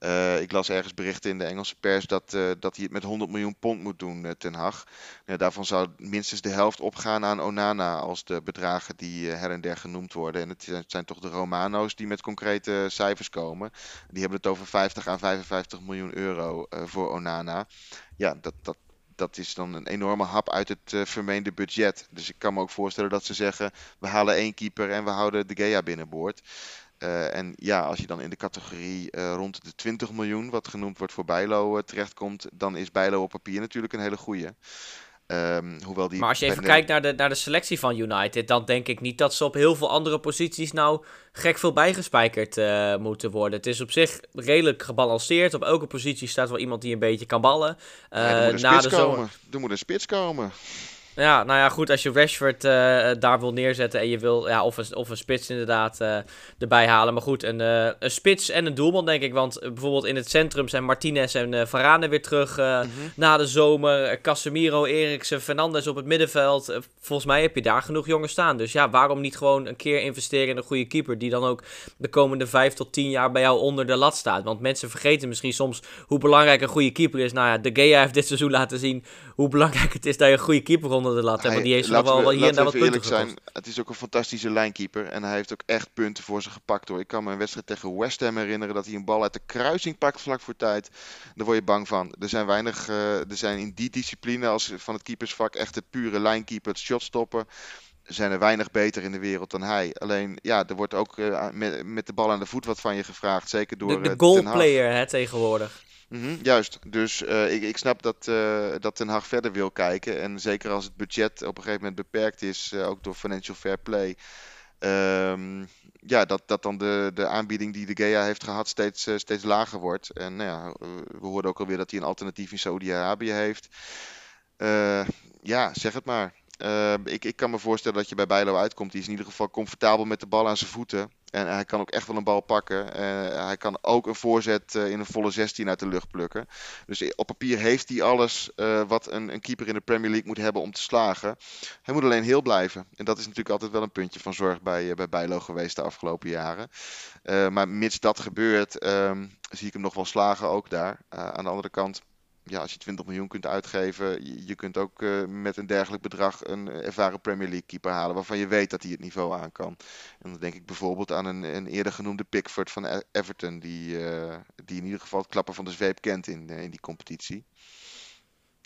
Uh, ik las ergens berichten in de Engelse pers dat, uh, dat hij het met 100 miljoen pond moet doen, uh, Ten Hag. Daarvan zou minstens de helft opgaan aan Onana als de bedragen die her en der genoemd worden. En het zijn toch de Romano's die met concrete cijfers komen. Die hebben het over 50 à 55 miljoen euro voor Onana. Ja, dat, dat, dat is dan een enorme hap uit het vermeende budget. Dus ik kan me ook voorstellen dat ze zeggen: we halen één keeper en we houden de Gea binnenboord. Uh, en ja, als je dan in de categorie uh, rond de 20 miljoen, wat genoemd wordt voor Bijlo, uh, terechtkomt, dan is Bijlo op papier natuurlijk een hele goeie. Um, hoewel die maar als je even kijkt naar de, naar de selectie van United, dan denk ik niet dat ze op heel veel andere posities nou gek veel bijgespijkerd moeten worden. Het is op zich redelijk gebalanceerd. Op elke positie staat wel iemand die een beetje kan ballen. Ja, er moet een na de komen. Er moet een spits komen. Ja, nou ja, goed, als je Rashford uh, daar wil neerzetten en je wil, ja, of een, of een spits inderdaad uh, erbij halen. Maar goed, een, uh, een spits en een doelman denk ik, want bijvoorbeeld in het centrum zijn Martinez en Varane weer terug mm -hmm. na de zomer. Casemiro, Eriksen, Fernandes op het middenveld. volgens mij heb je daar genoeg jongens staan. Dus ja, waarom niet gewoon een keer investeren in een goede keeper die dan ook de komende vijf tot tien jaar bij jou onder de lat staat. Want mensen vergeten misschien soms hoe belangrijk een goede keeper is. Nou ja, De Gea heeft dit seizoen laten zien hoe belangrijk het is dat je een goede keeper onder de lat die heeft nog wel, wel hier en daar wat punten zijn. Het is ook een fantastische lijnkeeper. En hij heeft ook echt punten voor ze gepakt hoor. Ik kan me een wedstrijd tegen West Ham herinneren dat hij een bal uit de kruising pakt vlak voor tijd. Daar word je bang van. Er zijn weinig, uh, er zijn in die discipline als van het keepersvak echt het pure lijnkeeper, het shotstoppen. zijn er weinig beter in de wereld dan hij. Alleen, ja, er wordt ook met, met de bal aan de voet wat van je gevraagd. Zeker door de, de goalplayer hè, tegenwoordig. Mhm, juist, dus ik, ik snap dat, dat Ten Hag verder wil kijken. En zeker als het budget op een gegeven moment beperkt is, ook door Financial Fair Play, Ehm, ja, dat, dat dan de, de aanbieding die de Gea heeft gehad steeds, uh, steeds lager wordt. En nou ja, we hoorden ook alweer dat hij een alternatief in Saudi-Arabië heeft. Uh, ja, zeg het maar. Uh, ik, ik kan me voorstellen dat je bij Bijlo uitkomt. Die is in ieder geval comfortabel met de bal aan zijn voeten. En hij kan ook echt wel een bal pakken. Uh, hij kan ook een voorzet uh, in een volle 16 uit de lucht plukken. Dus op papier heeft hij alles wat een, een, keeper in de Premier League moet hebben om te slagen. Hij moet alleen heel blijven. En dat is natuurlijk altijd wel een puntje van zorg bij, bij Bijlo geweest de afgelopen jaren. maar mits dat gebeurt, um, zie ik hem nog wel slagen ook daar. aan de andere kant ja, als je 20 miljoen kunt uitgeven, je, je kunt ook uh, met een dergelijk bedrag een ervaren Premier League keeper halen waarvan je weet dat hij het niveau aan kan. En dan denk ik bijvoorbeeld aan een, een eerder genoemde Pickford van e- Everton, die, uh, die in ieder geval het klappen van de zweep kent in, uh, in die competitie.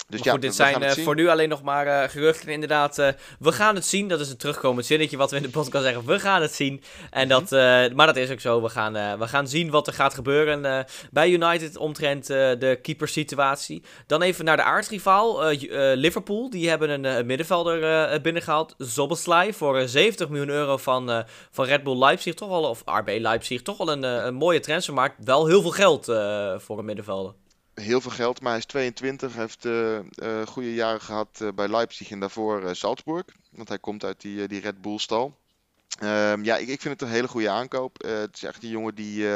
Dus ja, goed, dit zijn uh, voor nu alleen nog maar uh, geruchten. Inderdaad, uh, we gaan het zien. Dat is een terugkomend zinnetje wat we in de podcast zeggen. We gaan het zien. En dat, maar dat is ook zo. We gaan, we gaan zien wat er gaat gebeuren bij United omtrent de keepersituatie. Dan even naar de aardsrivaal. Liverpool, die hebben een middenvelder binnengehaald. Zoboslai voor 70 miljoen euro van, van Red Bull Leipzig. Toch wel, of RB Leipzig. Toch wel een, een mooie transfer, maar wel heel veel geld voor een middenvelder heel veel geld, maar hij is 22. Hij heeft uh, uh, goede jaren gehad uh, bij Leipzig en daarvoor Salzburg. Want hij komt uit die, die Red Bull stal. Um, ja, ik, ik, vind het een hele goede aankoop. het is echt een jongen die,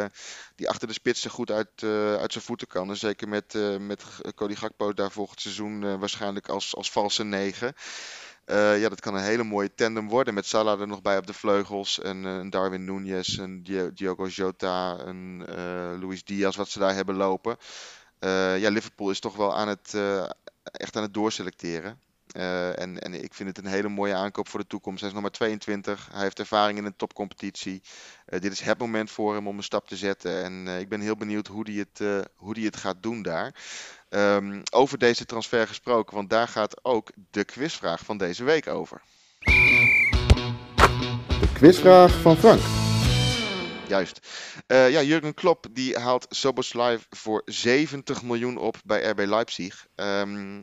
die achter de spits er goed uit, uit zijn voeten kan. En zeker met, met Cody Gakpo daar volgend seizoen waarschijnlijk als, als valse negen. Ja, dat kan een hele mooie tandem worden. Met Salah er nog bij op de vleugels. En Darwin Nunez, en Diogo Jota, en Luis Diaz, wat ze daar hebben lopen. Uh, ja, Liverpool is toch wel aan het, uh, echt aan het doorselecteren. Uh, en, en ik vind het een hele mooie aankoop voor de toekomst. Hij is nog maar 22. Hij heeft ervaring in een topcompetitie. dit is het moment voor hem om een stap te zetten. En ik ben heel benieuwd hoe hij het, hoe die het gaat doen daar. Um, over deze transfer gesproken, want daar gaat ook de quizvraag van deze week over. De quizvraag van Frank. Juist. Uh, ja, Jurgen Klopp die haalt Soboslai voor 70 miljoen op bij RB Leipzig. Um,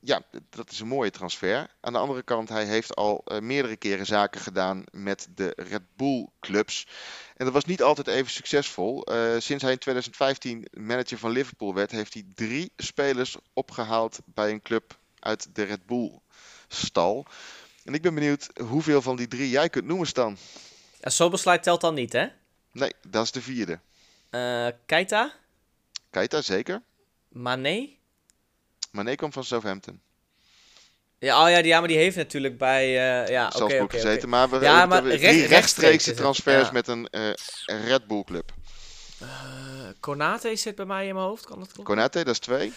ja, dat is een mooie transfer. Aan de andere kant, hij heeft al uh, meerdere keren zaken gedaan met de Red Bull clubs. En dat was niet altijd even succesvol. Uh, sinds hij in 2015 manager van Liverpool werd, heeft hij drie spelers opgehaald bij een club uit de Red Bull stal. En ik ben benieuwd hoeveel van die drie jij kunt noemen, Stan. Ja, Soboslai telt dan niet, hè? Nee, dat is de vierde. Uh, Keita? Keita, zeker. Mane? Mane komt van Southampton. Ja, oh ja, die, ja, maar die heeft natuurlijk bij uh, ja, oké okay, okay, gezeten. Okay. Maar we ja, maar recht, drie rechtstreekse transfers ja. met een uh, Red Bull club. Uh, Konate zit bij mij in mijn hoofd, kan dat kloppen? Konate, dat is twee.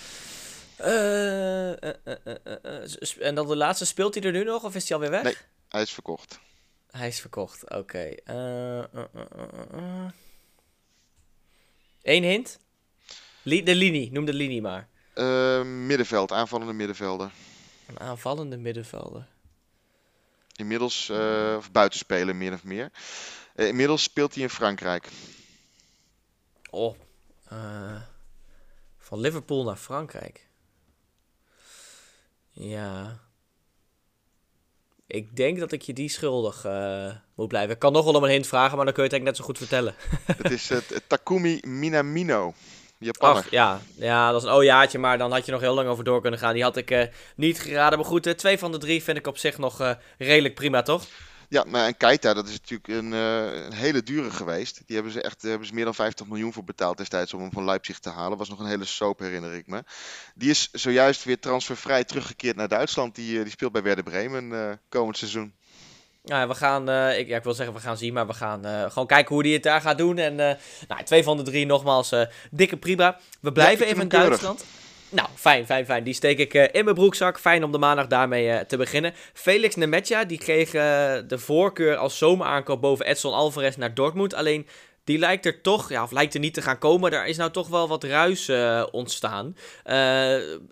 en dan de laatste, speelt hij er nu nog of is hij alweer weg? Nee, hij is verkocht. Hij is verkocht, oké. Okay. Uh, uh, Eén hint? Li de linie, noem de linie maar. middenveld, aanvallende middenvelder. Een aanvallende middenvelder. Inmiddels, of buitenspelen meer of meer. inmiddels speelt hij in Frankrijk. Oh, van Liverpool naar Frankrijk. Ja. Ik denk dat ik je die schuldig uh, moet blijven. Ik kan nog wel om een hint vragen, maar dan kun je het eigenlijk net zo goed vertellen. het is het Takumi Minamino. Japaner. Ach, ja. ja, dat is een ojaatje, maar dan had je nog heel lang over door kunnen gaan. Die had ik uh, niet geraden. Maar goed, twee van de drie vind ik op zich nog redelijk prima, toch? Ja, maar en Keita, dat is natuurlijk een, uh, een, hele dure geweest. Die hebben ze echt hebben ze meer dan 50 miljoen voor betaald destijds om hem van Leipzig te halen. Was nog een hele soap, herinner ik me. Die is zojuist weer transfervrij teruggekeerd naar Duitsland. Die, die speelt bij Werder Bremen uh, komend seizoen. Ja, we gaan, uh, ik, ja, ik wil zeggen we gaan zien, maar we gaan uh, gewoon kijken hoe hij het daar gaat doen. En uh, nou, twee van de drie nogmaals, dikke prima. We blijven ja, even in Duitsland. Keurig. Nou, fijn, fijn, fijn. Die steek ik uh, in mijn broekzak. Fijn om de maandag daarmee uh, te beginnen. Felix Nemetja, die kreeg uh, de voorkeur als zomeraankoop boven Edson Alvarez naar Dortmund. Alleen die lijkt er toch, ja, of lijkt er niet te gaan komen. Daar is nou toch wel wat ruis uh, ontstaan. Uh,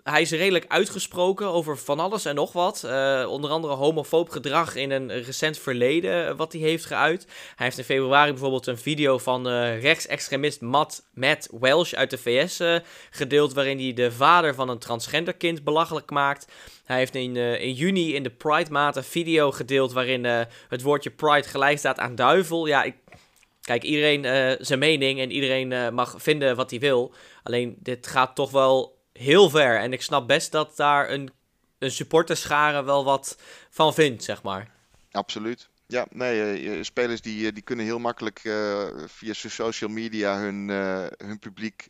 hij is redelijk uitgesproken over van alles en nog wat. Uh, onder andere homofoob gedrag in een recent verleden wat hij heeft geuit. Hij heeft in februari bijvoorbeeld een video van rechtsextremist Matt, Matt Welsh uit de VS gedeeld... waarin hij de vader van een transgender kind belachelijk maakt... Hij heeft in, in juni in de Pride maand een video gedeeld waarin het woordje Pride gelijk staat aan duivel. Ja, ik Kijk, iedereen uh, zijn mening en iedereen uh, mag vinden wat hij wil. Alleen dit gaat toch wel heel ver. En ik snap best dat daar een, een supporterschare wel wat van vindt, zeg maar. Absoluut. Ja, nee, uh, spelers die, die kunnen heel makkelijk uh, via social media hun, uh, hun publiek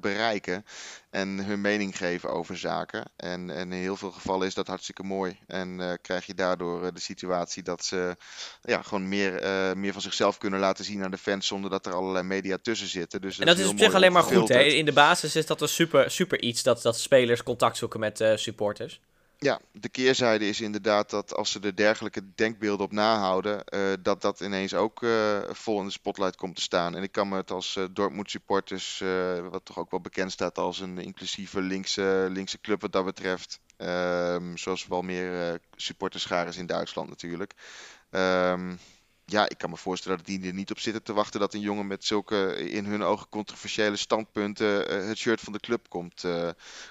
bereiken en hun mening geven over zaken. En, en in heel veel gevallen is dat hartstikke mooi. En krijg je daardoor de situatie dat ze ja, gewoon meer, meer van zichzelf kunnen laten zien aan de fans zonder dat er allerlei media tussen zitten. Dus en dat is, is op zich alleen maar goed. Hè? In de basis is dat een super, super iets dat, dat spelers contact zoeken met supporters. Ja, de keerzijde is inderdaad dat als ze er dergelijke denkbeelden op nahouden, uh, dat dat ineens ook uh, vol in de spotlight komt te staan. En ik kan me het als uh, Dortmund supporters, wat toch ook wel bekend staat als een inclusieve linkse, linkse club wat dat betreft, um, zoals wel meer supporterscharen in Duitsland natuurlijk. Um, ja, ik kan me voorstellen dat die er niet op zitten te wachten dat een jongen met zulke in hun ogen controversiële standpunten uh, het shirt van de club komt, uh,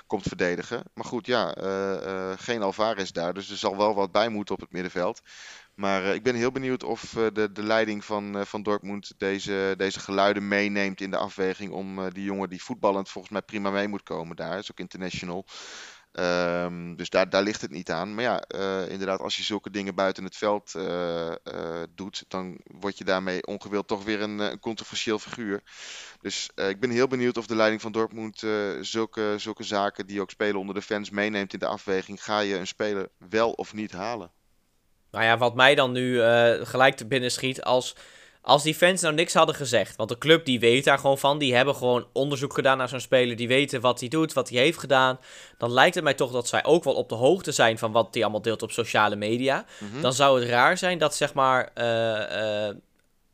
komt verdedigen. Maar goed, ja, uh, geen Alvarez daar, dus er zal wel wat bij moeten op het middenveld. Maar ik ben heel benieuwd of de, de leiding van, van Dortmund deze, deze geluiden meeneemt in de afweging om die jongen die voetballend volgens mij prima mee moet komen daar, is ook international. Um, dus daar, daar ligt het niet aan. Maar ja, uh, inderdaad, als je zulke dingen buiten het veld uh, uh, doet, dan word je daarmee ongewild toch weer een, een controversieel figuur. Dus ik ben heel benieuwd of de leiding van Dortmund zulke, zulke zaken die ook spelen onder de fans meeneemt in de afweging. Ga je een speler wel of niet halen? Nou ja, wat mij dan nu gelijk te binnen schiet als als die fans nou niks hadden gezegd, want de club die weet daar gewoon van, die hebben gewoon onderzoek gedaan naar zo'n speler, die weten wat hij doet, wat hij heeft gedaan, dan lijkt het mij toch dat zij ook wel op de hoogte zijn van wat hij allemaal deelt op sociale media. Mhm. Dan zou het raar zijn dat zeg maar, uh, uh,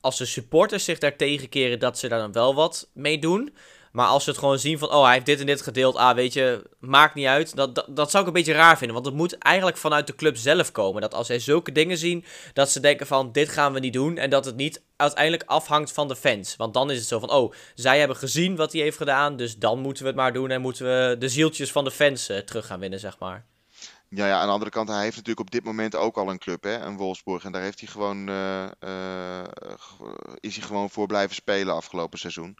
als de supporters zich daar tegenkeren, dat ze daar dan wel wat mee doen. Maar als ze het gewoon zien van, oh, hij heeft dit en dit gedeeld. Ah, weet je, maakt niet uit. Dat, dat, zou ik een beetje raar vinden. Want het moet eigenlijk vanuit de club zelf komen. Dat als zij zulke dingen zien, dat ze denken van, dit gaan we niet doen. En dat het niet uiteindelijk afhangt van de fans. Want dan is het zo van, oh, zij hebben gezien wat hij heeft gedaan. Dus dan moeten we het maar doen. En moeten we de zieltjes van de fans uh, terug gaan winnen, zeg maar. Ja, ja, aan de andere kant, hij heeft natuurlijk op dit moment ook al een club, hè, een Wolfsburg. En daar heeft hij gewoon, uh, uh, is hij gewoon voor blijven spelen afgelopen seizoen.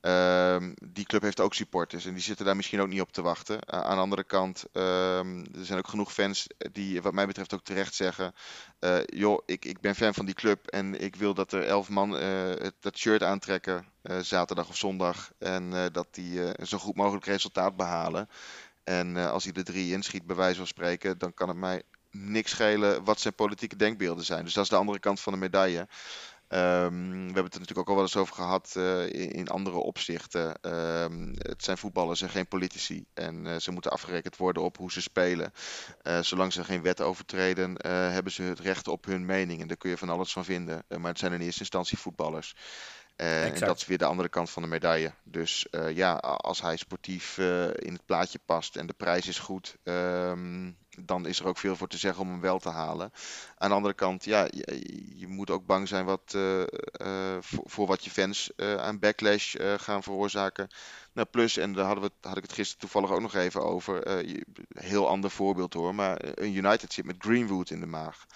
Um, die club heeft ook supporters en die zitten daar misschien ook niet op te wachten. Aan de andere kant, um, er zijn ook genoeg fans die wat mij betreft ook terecht zeggen... Uh, joh, ik, ik ben fan van die club en ik wil dat er elf man uh, dat shirt aantrekken zaterdag of zondag. En dat die een zo goed mogelijk resultaat behalen. En als hij er drie inschiet, bij wijze van spreken, dan kan het mij niks schelen wat zijn politieke denkbeelden zijn. Dus dat is de andere kant van de medaille. Um, we hebben het er natuurlijk ook al wel eens over gehad uh, in, andere opzichten. Um, het zijn voetballers en geen politici. En uh, ze moeten afgerekend worden op hoe ze spelen. Uh, zolang ze geen wet overtreden, hebben ze het recht op hun mening. En daar kun je van alles van vinden. maar het zijn in eerste instantie voetballers. En dat is weer de andere kant van de medaille. Dus ja, als hij sportief in het plaatje past en de prijs is goed, um, dan is er ook veel voor te zeggen om hem wel te halen. Aan de andere kant, ja, je, je moet ook bang zijn wat, voor, voor, wat je fans aan backlash gaan veroorzaken. Nou, plus, en daar hadden we, had ik het gisteren toevallig ook nog even over, heel ander voorbeeld hoor, maar een United zit met Greenwood in de maag.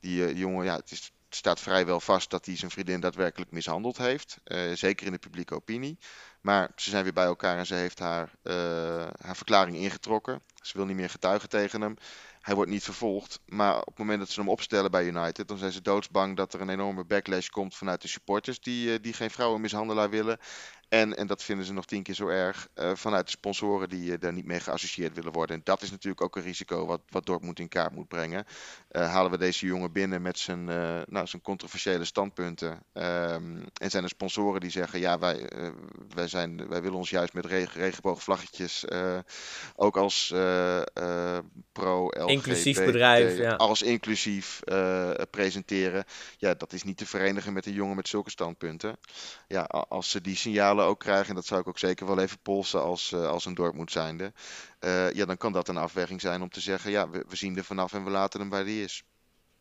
Die jongen, ja, het is, staat vrijwel vast dat hij zijn vriendin daadwerkelijk mishandeld heeft. zeker in de publieke opinie. Maar ze zijn weer bij elkaar en ze heeft haar, haar verklaring ingetrokken. Ze wil niet meer getuigen tegen hem. Hij wordt niet vervolgd. Maar op het moment dat ze hem opstellen bij United, dan zijn ze doodsbang dat er een enorme backlash komt vanuit de supporters die, eh, die geen vrouwenmishandelaar willen. En, en dat vinden ze nog tien keer zo erg uh, vanuit de sponsoren die uh, daar niet mee geassocieerd willen worden. En dat is natuurlijk ook een risico wat, wat Dortmund in kaart moet brengen. Uh, halen we deze jongen binnen met zijn, nou, zijn controversiële standpunten. Um, en zijn er sponsoren die zeggen: ja, wij, wij, zijn, wij willen ons juist met reg regenboogvlaggetjes ook als pro-LGBT. Inclusief bedrijf. Ja. Als inclusief presenteren. Ja, dat is niet te verenigen met een jongen met zulke standpunten. Ja, als ze die signalen ook krijgen, en dat zou ik ook zeker wel even polsen als, uh, als een Dortmund zijnde, uh, ja, dan kan dat een afweging zijn om te zeggen, ja, we, we zien er vanaf en we laten hem bij die is.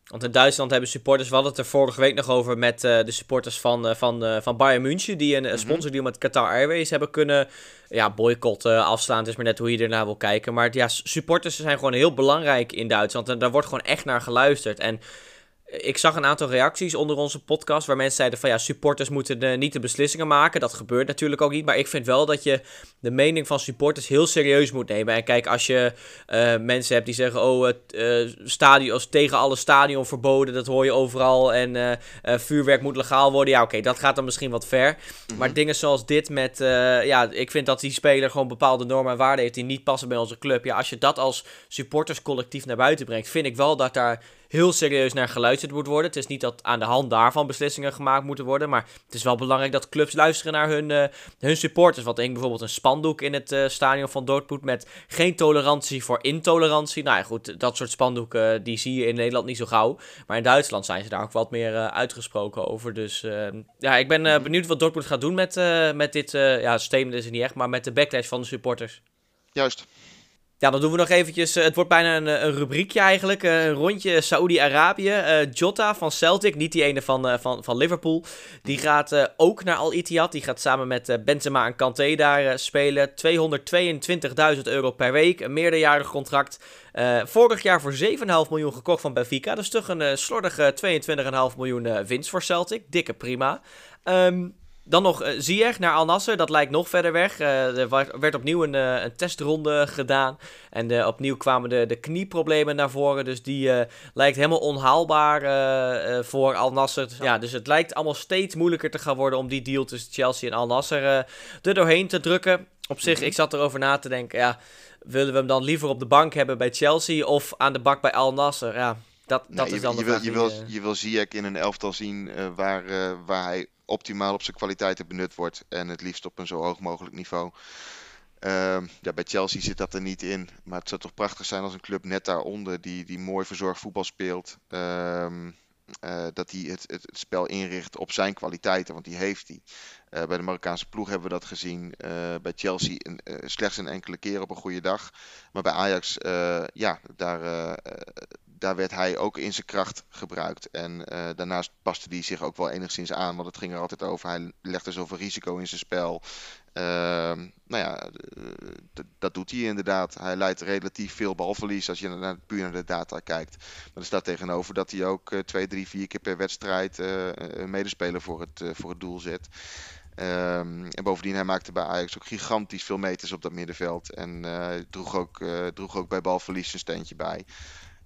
Want in Duitsland hebben supporters, we hadden het er vorige week nog over met uh, de supporters van, uh, van, uh, van Bayern München, die een -hmm. sponsordeal met Qatar Airways hebben kunnen ja, boycotten, afslaan. Het is maar net hoe je ernaar wil kijken. Maar ja, supporters zijn gewoon heel belangrijk in Duitsland en daar wordt gewoon echt naar geluisterd. En ik zag een aantal reacties onder onze podcast waar mensen zeiden van ja, supporters moeten de, niet de beslissingen maken. Dat gebeurt natuurlijk ook niet. Maar ik vind wel dat je de mening van supporters heel serieus moet nemen. En kijk, als je uh, mensen hebt die zeggen, oh, het uh, stadion, tegen alle stadion verboden, dat hoor je overal. En uh, vuurwerk moet legaal worden. Ja, oké, okay, dat gaat dan misschien wat ver. Mm -hmm. Maar dingen zoals dit met, ja, ik vind dat die speler gewoon bepaalde normen en waarden heeft die niet passen bij onze club. Ja, als je dat als supporterscollectief naar buiten brengt, vind ik wel dat daar heel serieus naar geluisterd moet worden. Het is niet dat aan de hand daarvan beslissingen gemaakt moeten worden. Maar het is wel belangrijk dat clubs luisteren naar hun, uh, hun supporters. Want ik bijvoorbeeld een spandoek in het uh, stadion van Dortmund met geen tolerantie voor intolerantie. Nou ja, goed, dat soort spandoeken uh, die zie je in Nederland niet zo gauw. Maar in Duitsland zijn ze daar ook wat meer uitgesproken over. Dus ja, ik ben benieuwd wat Dortmund gaat doen met, met dit, ja, statement is het niet echt, maar met de backlash van de supporters. Juist. Ja, dan doen we nog eventjes. Uh, het wordt bijna een, een rubriekje eigenlijk. Uh, een rondje Saoedi-Arabië. Jota van Celtic, niet die ene van, van, van Liverpool. Die gaat ook naar Al Ittihad. Die gaat samen met Benzema en Kanté daar spelen. 222.000 euro per week. Een meerderjarig contract. vorig jaar voor 7,5 miljoen gekocht van Benfica. Dus toch een slordige 22,5 miljoen winst voor Celtic. Dikke prima. Um, dan nog uh, Ziyech naar Al Nasser, dat lijkt nog verder weg. Uh, er werd opnieuw een, uh, een testronde gedaan. En opnieuw kwamen de, de knieproblemen naar voren. Dus die lijkt helemaal onhaalbaar voor Al Nasser. Ja, dus het lijkt allemaal steeds moeilijker te gaan worden om die deal tussen Chelsea en Al Nasser er doorheen te drukken. Op zich, ik zat erover na te denken, ja, willen we hem dan liever op de bank hebben bij Chelsea of aan de bak bij Al Nasser? Ja, dat, dat is je, dan de je wil, vraag je wil, eh, je wil Ziyech in een elftal zien waar, waar hij optimaal op zijn kwaliteiten benut wordt. En het liefst op een zo hoog mogelijk niveau. Uh, ja, bij Chelsea zit dat er niet in. Maar het zou toch prachtig zijn als een club net daaronder, die, die mooi verzorgd voetbal speelt. Uh, uh, dat hij het, het, het, spel inricht op zijn kwaliteiten, want die heeft hij. Uh, bij de Marokkaanse ploeg hebben we dat gezien. Uh, bij Chelsea slechts een enkele keer op een goede dag. Maar bij Ajax, ja, daar, daar werd hij ook in zijn kracht gebruikt. En uh, daarnaast paste hij zich ook wel enigszins aan, want het ging er altijd over. Hij legde zoveel risico in zijn spel. Uh, nou ja, dat doet hij inderdaad. Hij leidt relatief veel balverlies als je naar, puur naar de data kijkt. Maar er staat tegenover dat hij ook uh, twee, drie, vier keer per wedstrijd een medespeler voor het, voor het doel zet. Um, en bovendien, hij maakte bij Ajax ook gigantisch veel meters op dat middenveld. En droeg, ook, droeg ook bij balverlies een steentje bij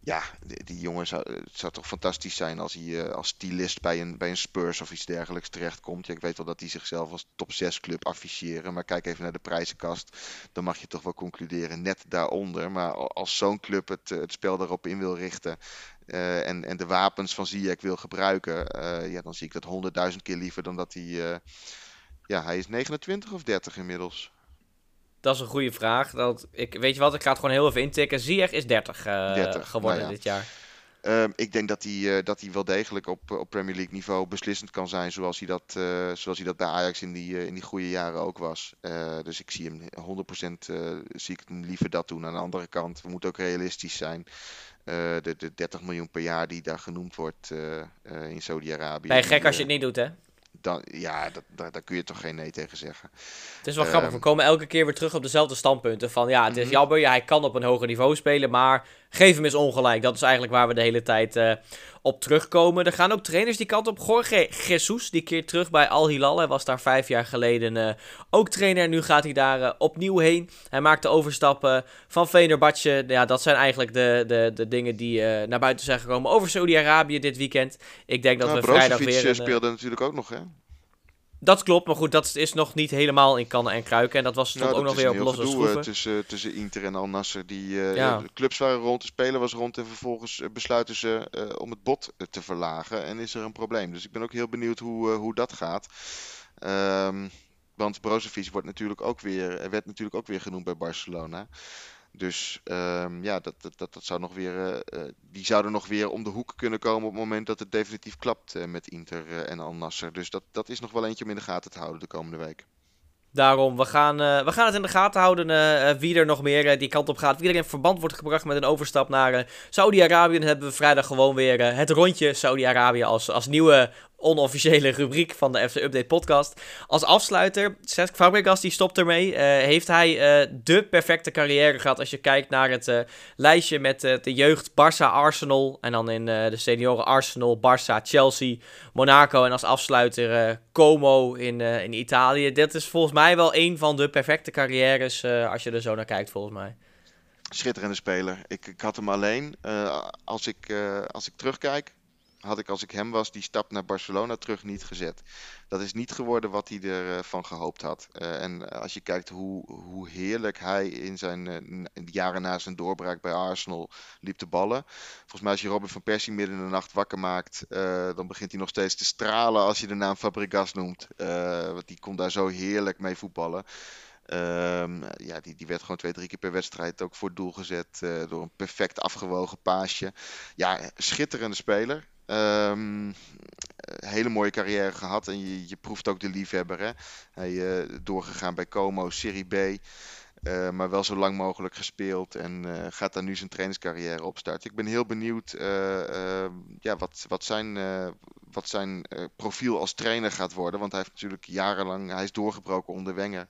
ja, die, jongen zou, het zou toch fantastisch zijn als hij uh, als stylist bij een, bij een Spurs of iets dergelijks terechtkomt. Ja, ik weet wel dat hij zichzelf als top 6 club afficheren, maar kijk even naar de prijzenkast. Dan mag je toch wel concluderen net daaronder. Maar als zo'n club het, het spel daarop in wil richten uh, en, en de wapens van Ziyech wil gebruiken, ja, dan zie ik dat honderdduizend keer liever dan dat hij... ja, hij is 29 of 30 inmiddels. Dat is een goede vraag. Dat, ik, weet je wat, ik ga het gewoon heel even intikken. Ziyech is 30, uh, 30 geworden nou ja. dit jaar. Um, ik denk dat hij, uh, dat hij wel degelijk op, op Premier League niveau beslissend kan zijn. Zoals hij dat, uh, zoals hij dat bij Ajax in die, uh, in die goede jaren ook was. dus ik zie hem 100% zie ik hem liever dat doen. Aan de andere kant, we moeten ook realistisch zijn. de, de 30 miljoen per jaar die daar genoemd wordt in Saudi-Arabië. Ben je gek als je het niet doet, hè? Dan, ja, dat, daar, daar kun je toch geen nee tegen zeggen. Het is wel um, grappig. We komen elke keer weer terug op dezelfde standpunten. Van ja, het is mm -hmm. jammer. Ja, hij kan op een hoger niveau spelen. Maar geef hem eens ongelijk. Dat is eigenlijk waar we de hele tijd uh, op terugkomen. Er gaan ook trainers die kant op. Jorge Jesus, die keert terug bij Al Hilal. Hij was daar vijf jaar geleden uh, ook trainer. Nu gaat hij daar uh, opnieuw heen. Hij maakt de overstappen van Fenerbahce. Ja, dat zijn eigenlijk de, de, de dingen die naar buiten zijn gekomen over Saudi-Arabië dit weekend. Ik denk dat nou, we vrijdag weer... Een, speelde natuurlijk ook nog, hè? Dat klopt, maar goed, dat is nog niet helemaal in kannen en kruiken. En dat was Nou, ook nog weer op losse eh, schroeven. tussen, tussen Inter en Al Nasser. Die eh, Ja. clubs waren rond, de speler was rond en vervolgens eh, besluiten ze eh, om het bod eh, te verlagen. En is er een probleem. Dus ik ben ook heel benieuwd hoe, eh, hoe dat gaat. Ehm, want Brozovic wordt natuurlijk ook weer, eh, werd natuurlijk ook weer genoemd bij Barcelona. Dus ehm, ja, dat, dat, dat, zou nog weer, eh, eh, die zouden nog weer om de hoek kunnen komen op het moment dat het definitief klapt eh, met Inter en Al Nasser. Dus dat, dat is nog wel eentje om in de gaten te houden de komende week. Daarom, we gaan, we gaan het in de gaten houden wie er nog meer die kant op gaat. Wie er in verband wordt gebracht met een overstap naar Saudi-Arabië. Dan hebben we vrijdag gewoon weer het rondje Saudi-Arabië als, als nieuwe onofficiële rubriek van de FC Update podcast. Als afsluiter, Cesc Fabregas die stopt ermee. Eh, heeft hij eh, de perfecte carrière gehad als je kijkt naar het eh, lijstje met de jeugd Barça, Arsenal. En dan in de senioren Arsenal, Barça, Chelsea, Monaco. En als afsluiter Como in, in Italië. Dit is volgens mij wel een van de perfecte carrières als je er zo naar kijkt volgens mij. Schitterende speler. Ik, ik had hem alleen. als, ik, als ik terugkijk, had ik als ik hem was die stap naar Barcelona terug niet gezet. Dat is niet geworden wat hij ervan van gehoopt had. Eh, en als je kijkt hoe, hoe heerlijk hij in zijn eh, jaren na zijn doorbraak bij Arsenal liep te ballen. Volgens mij als je Robin van Persie midden in de nacht wakker maakt, eh, dan begint hij nog steeds te stralen als je de naam Fabregas noemt. Eh, want die kon daar zo heerlijk mee voetballen. Ehm, ja, die, die werd gewoon twee, drie keer per wedstrijd ook voor het doel gezet eh, door een perfect afgewogen paasje. Ja, schitterende speler. Ehm, eh, hele mooie carrière gehad en je, je proeft ook de liefhebber. Hè? Hij eh, doorgegaan bij Como, Serie B. eh, maar wel zo lang mogelijk gespeeld en gaat daar nu zijn trainingscarrière opstarten. Ik ben heel benieuwd ja, wat, wat zijn, wat zijn profiel als trainer gaat worden. Want hij heeft natuurlijk jarenlang, hij is doorgebroken onder Wenger.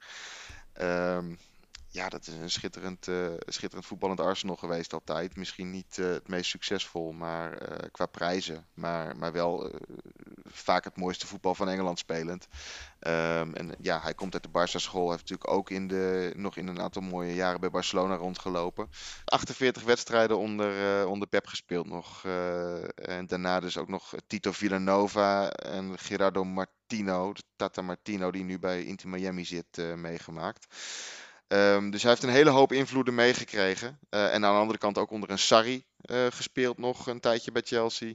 Ja, dat is een schitterend, eh, schitterend voetballend Arsenal geweest altijd. Misschien niet eh, het meest succesvol maar, eh, qua prijzen, maar, maar wel vaak het mooiste voetbal van Engeland spelend. Ehm, en ja, hij komt uit de Barça school, heeft natuurlijk ook in de, nog in een aantal mooie jaren bij Barcelona rondgelopen. 48 wedstrijden onder, onder Pep gespeeld nog. en daarna dus ook nog Tito Villanova en Gerardo Martino, Tata Martino, die nu bij Inter Miami zit, meegemaakt. Ehm, dus hij heeft een hele hoop invloeden meegekregen. Eh, en aan de andere kant ook onder een Sarri eh, gespeeld nog een tijdje bij Chelsea.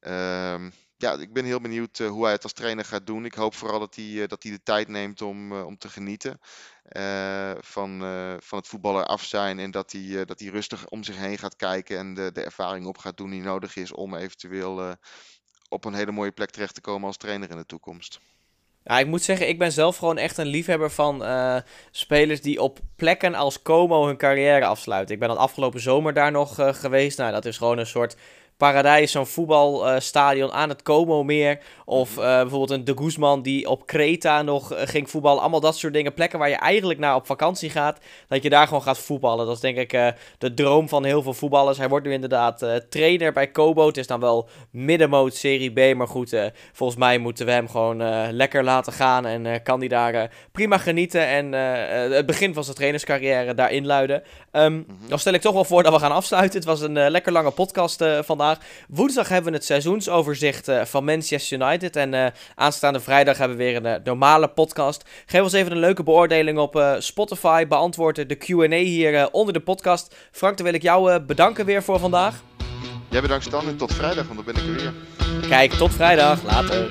Ehm, ja, ik ben heel benieuwd eh, hoe hij het als trainer gaat doen. Ik hoop vooral dat hij, dat hij de tijd neemt om, om te genieten van, van het voetballer af zijn. En dat hij, dat hij rustig om zich heen gaat kijken en de, de ervaring op gaat doen die nodig is om eventueel op een hele mooie plek terecht te komen als trainer in de toekomst. Ja, ik moet zeggen, ik ben zelf gewoon echt een liefhebber van eh, spelers die op plekken als Como hun carrière afsluiten. Ik ben dan afgelopen zomer daar nog eh, geweest. Nou, dat is gewoon een soort paradijs, zo'n voetbalstadion aan het Como-meer. Of eh, bijvoorbeeld een De Guzman die op Kreta nog eh, ging voetballen. Allemaal dat soort dingen. Plekken waar je eigenlijk naar op vakantie gaat. Dat je daar gewoon gaat voetballen. Dat is denk ik eh, de droom van heel veel voetballers. Hij wordt nu inderdaad eh, trainer bij Kobo. Het is dan wel middenmoot Serie B. Maar goed, eh, volgens mij moeten we hem gewoon eh, lekker laten gaan. En eh, kan hij daar eh, prima genieten. En eh, eh, het begin van zijn trainerscarrière daar inluiden. Ehm, Dan stel ik toch wel voor dat we gaan afsluiten. Het was een eh, lekker lange podcast eh, Woensdag hebben we het seizoensoverzicht eh, van Manchester United. En eh, aanstaande vrijdag hebben we weer een eh, normale podcast. Geef ons even een leuke beoordeling op Spotify. Beantwoord de Q&A hier onder de podcast. Frank, dan wil ik jou bedanken weer voor vandaag. Jij bedankt Stan en tot vrijdag, want dan ben ik er weer. Kijk, tot vrijdag. Later.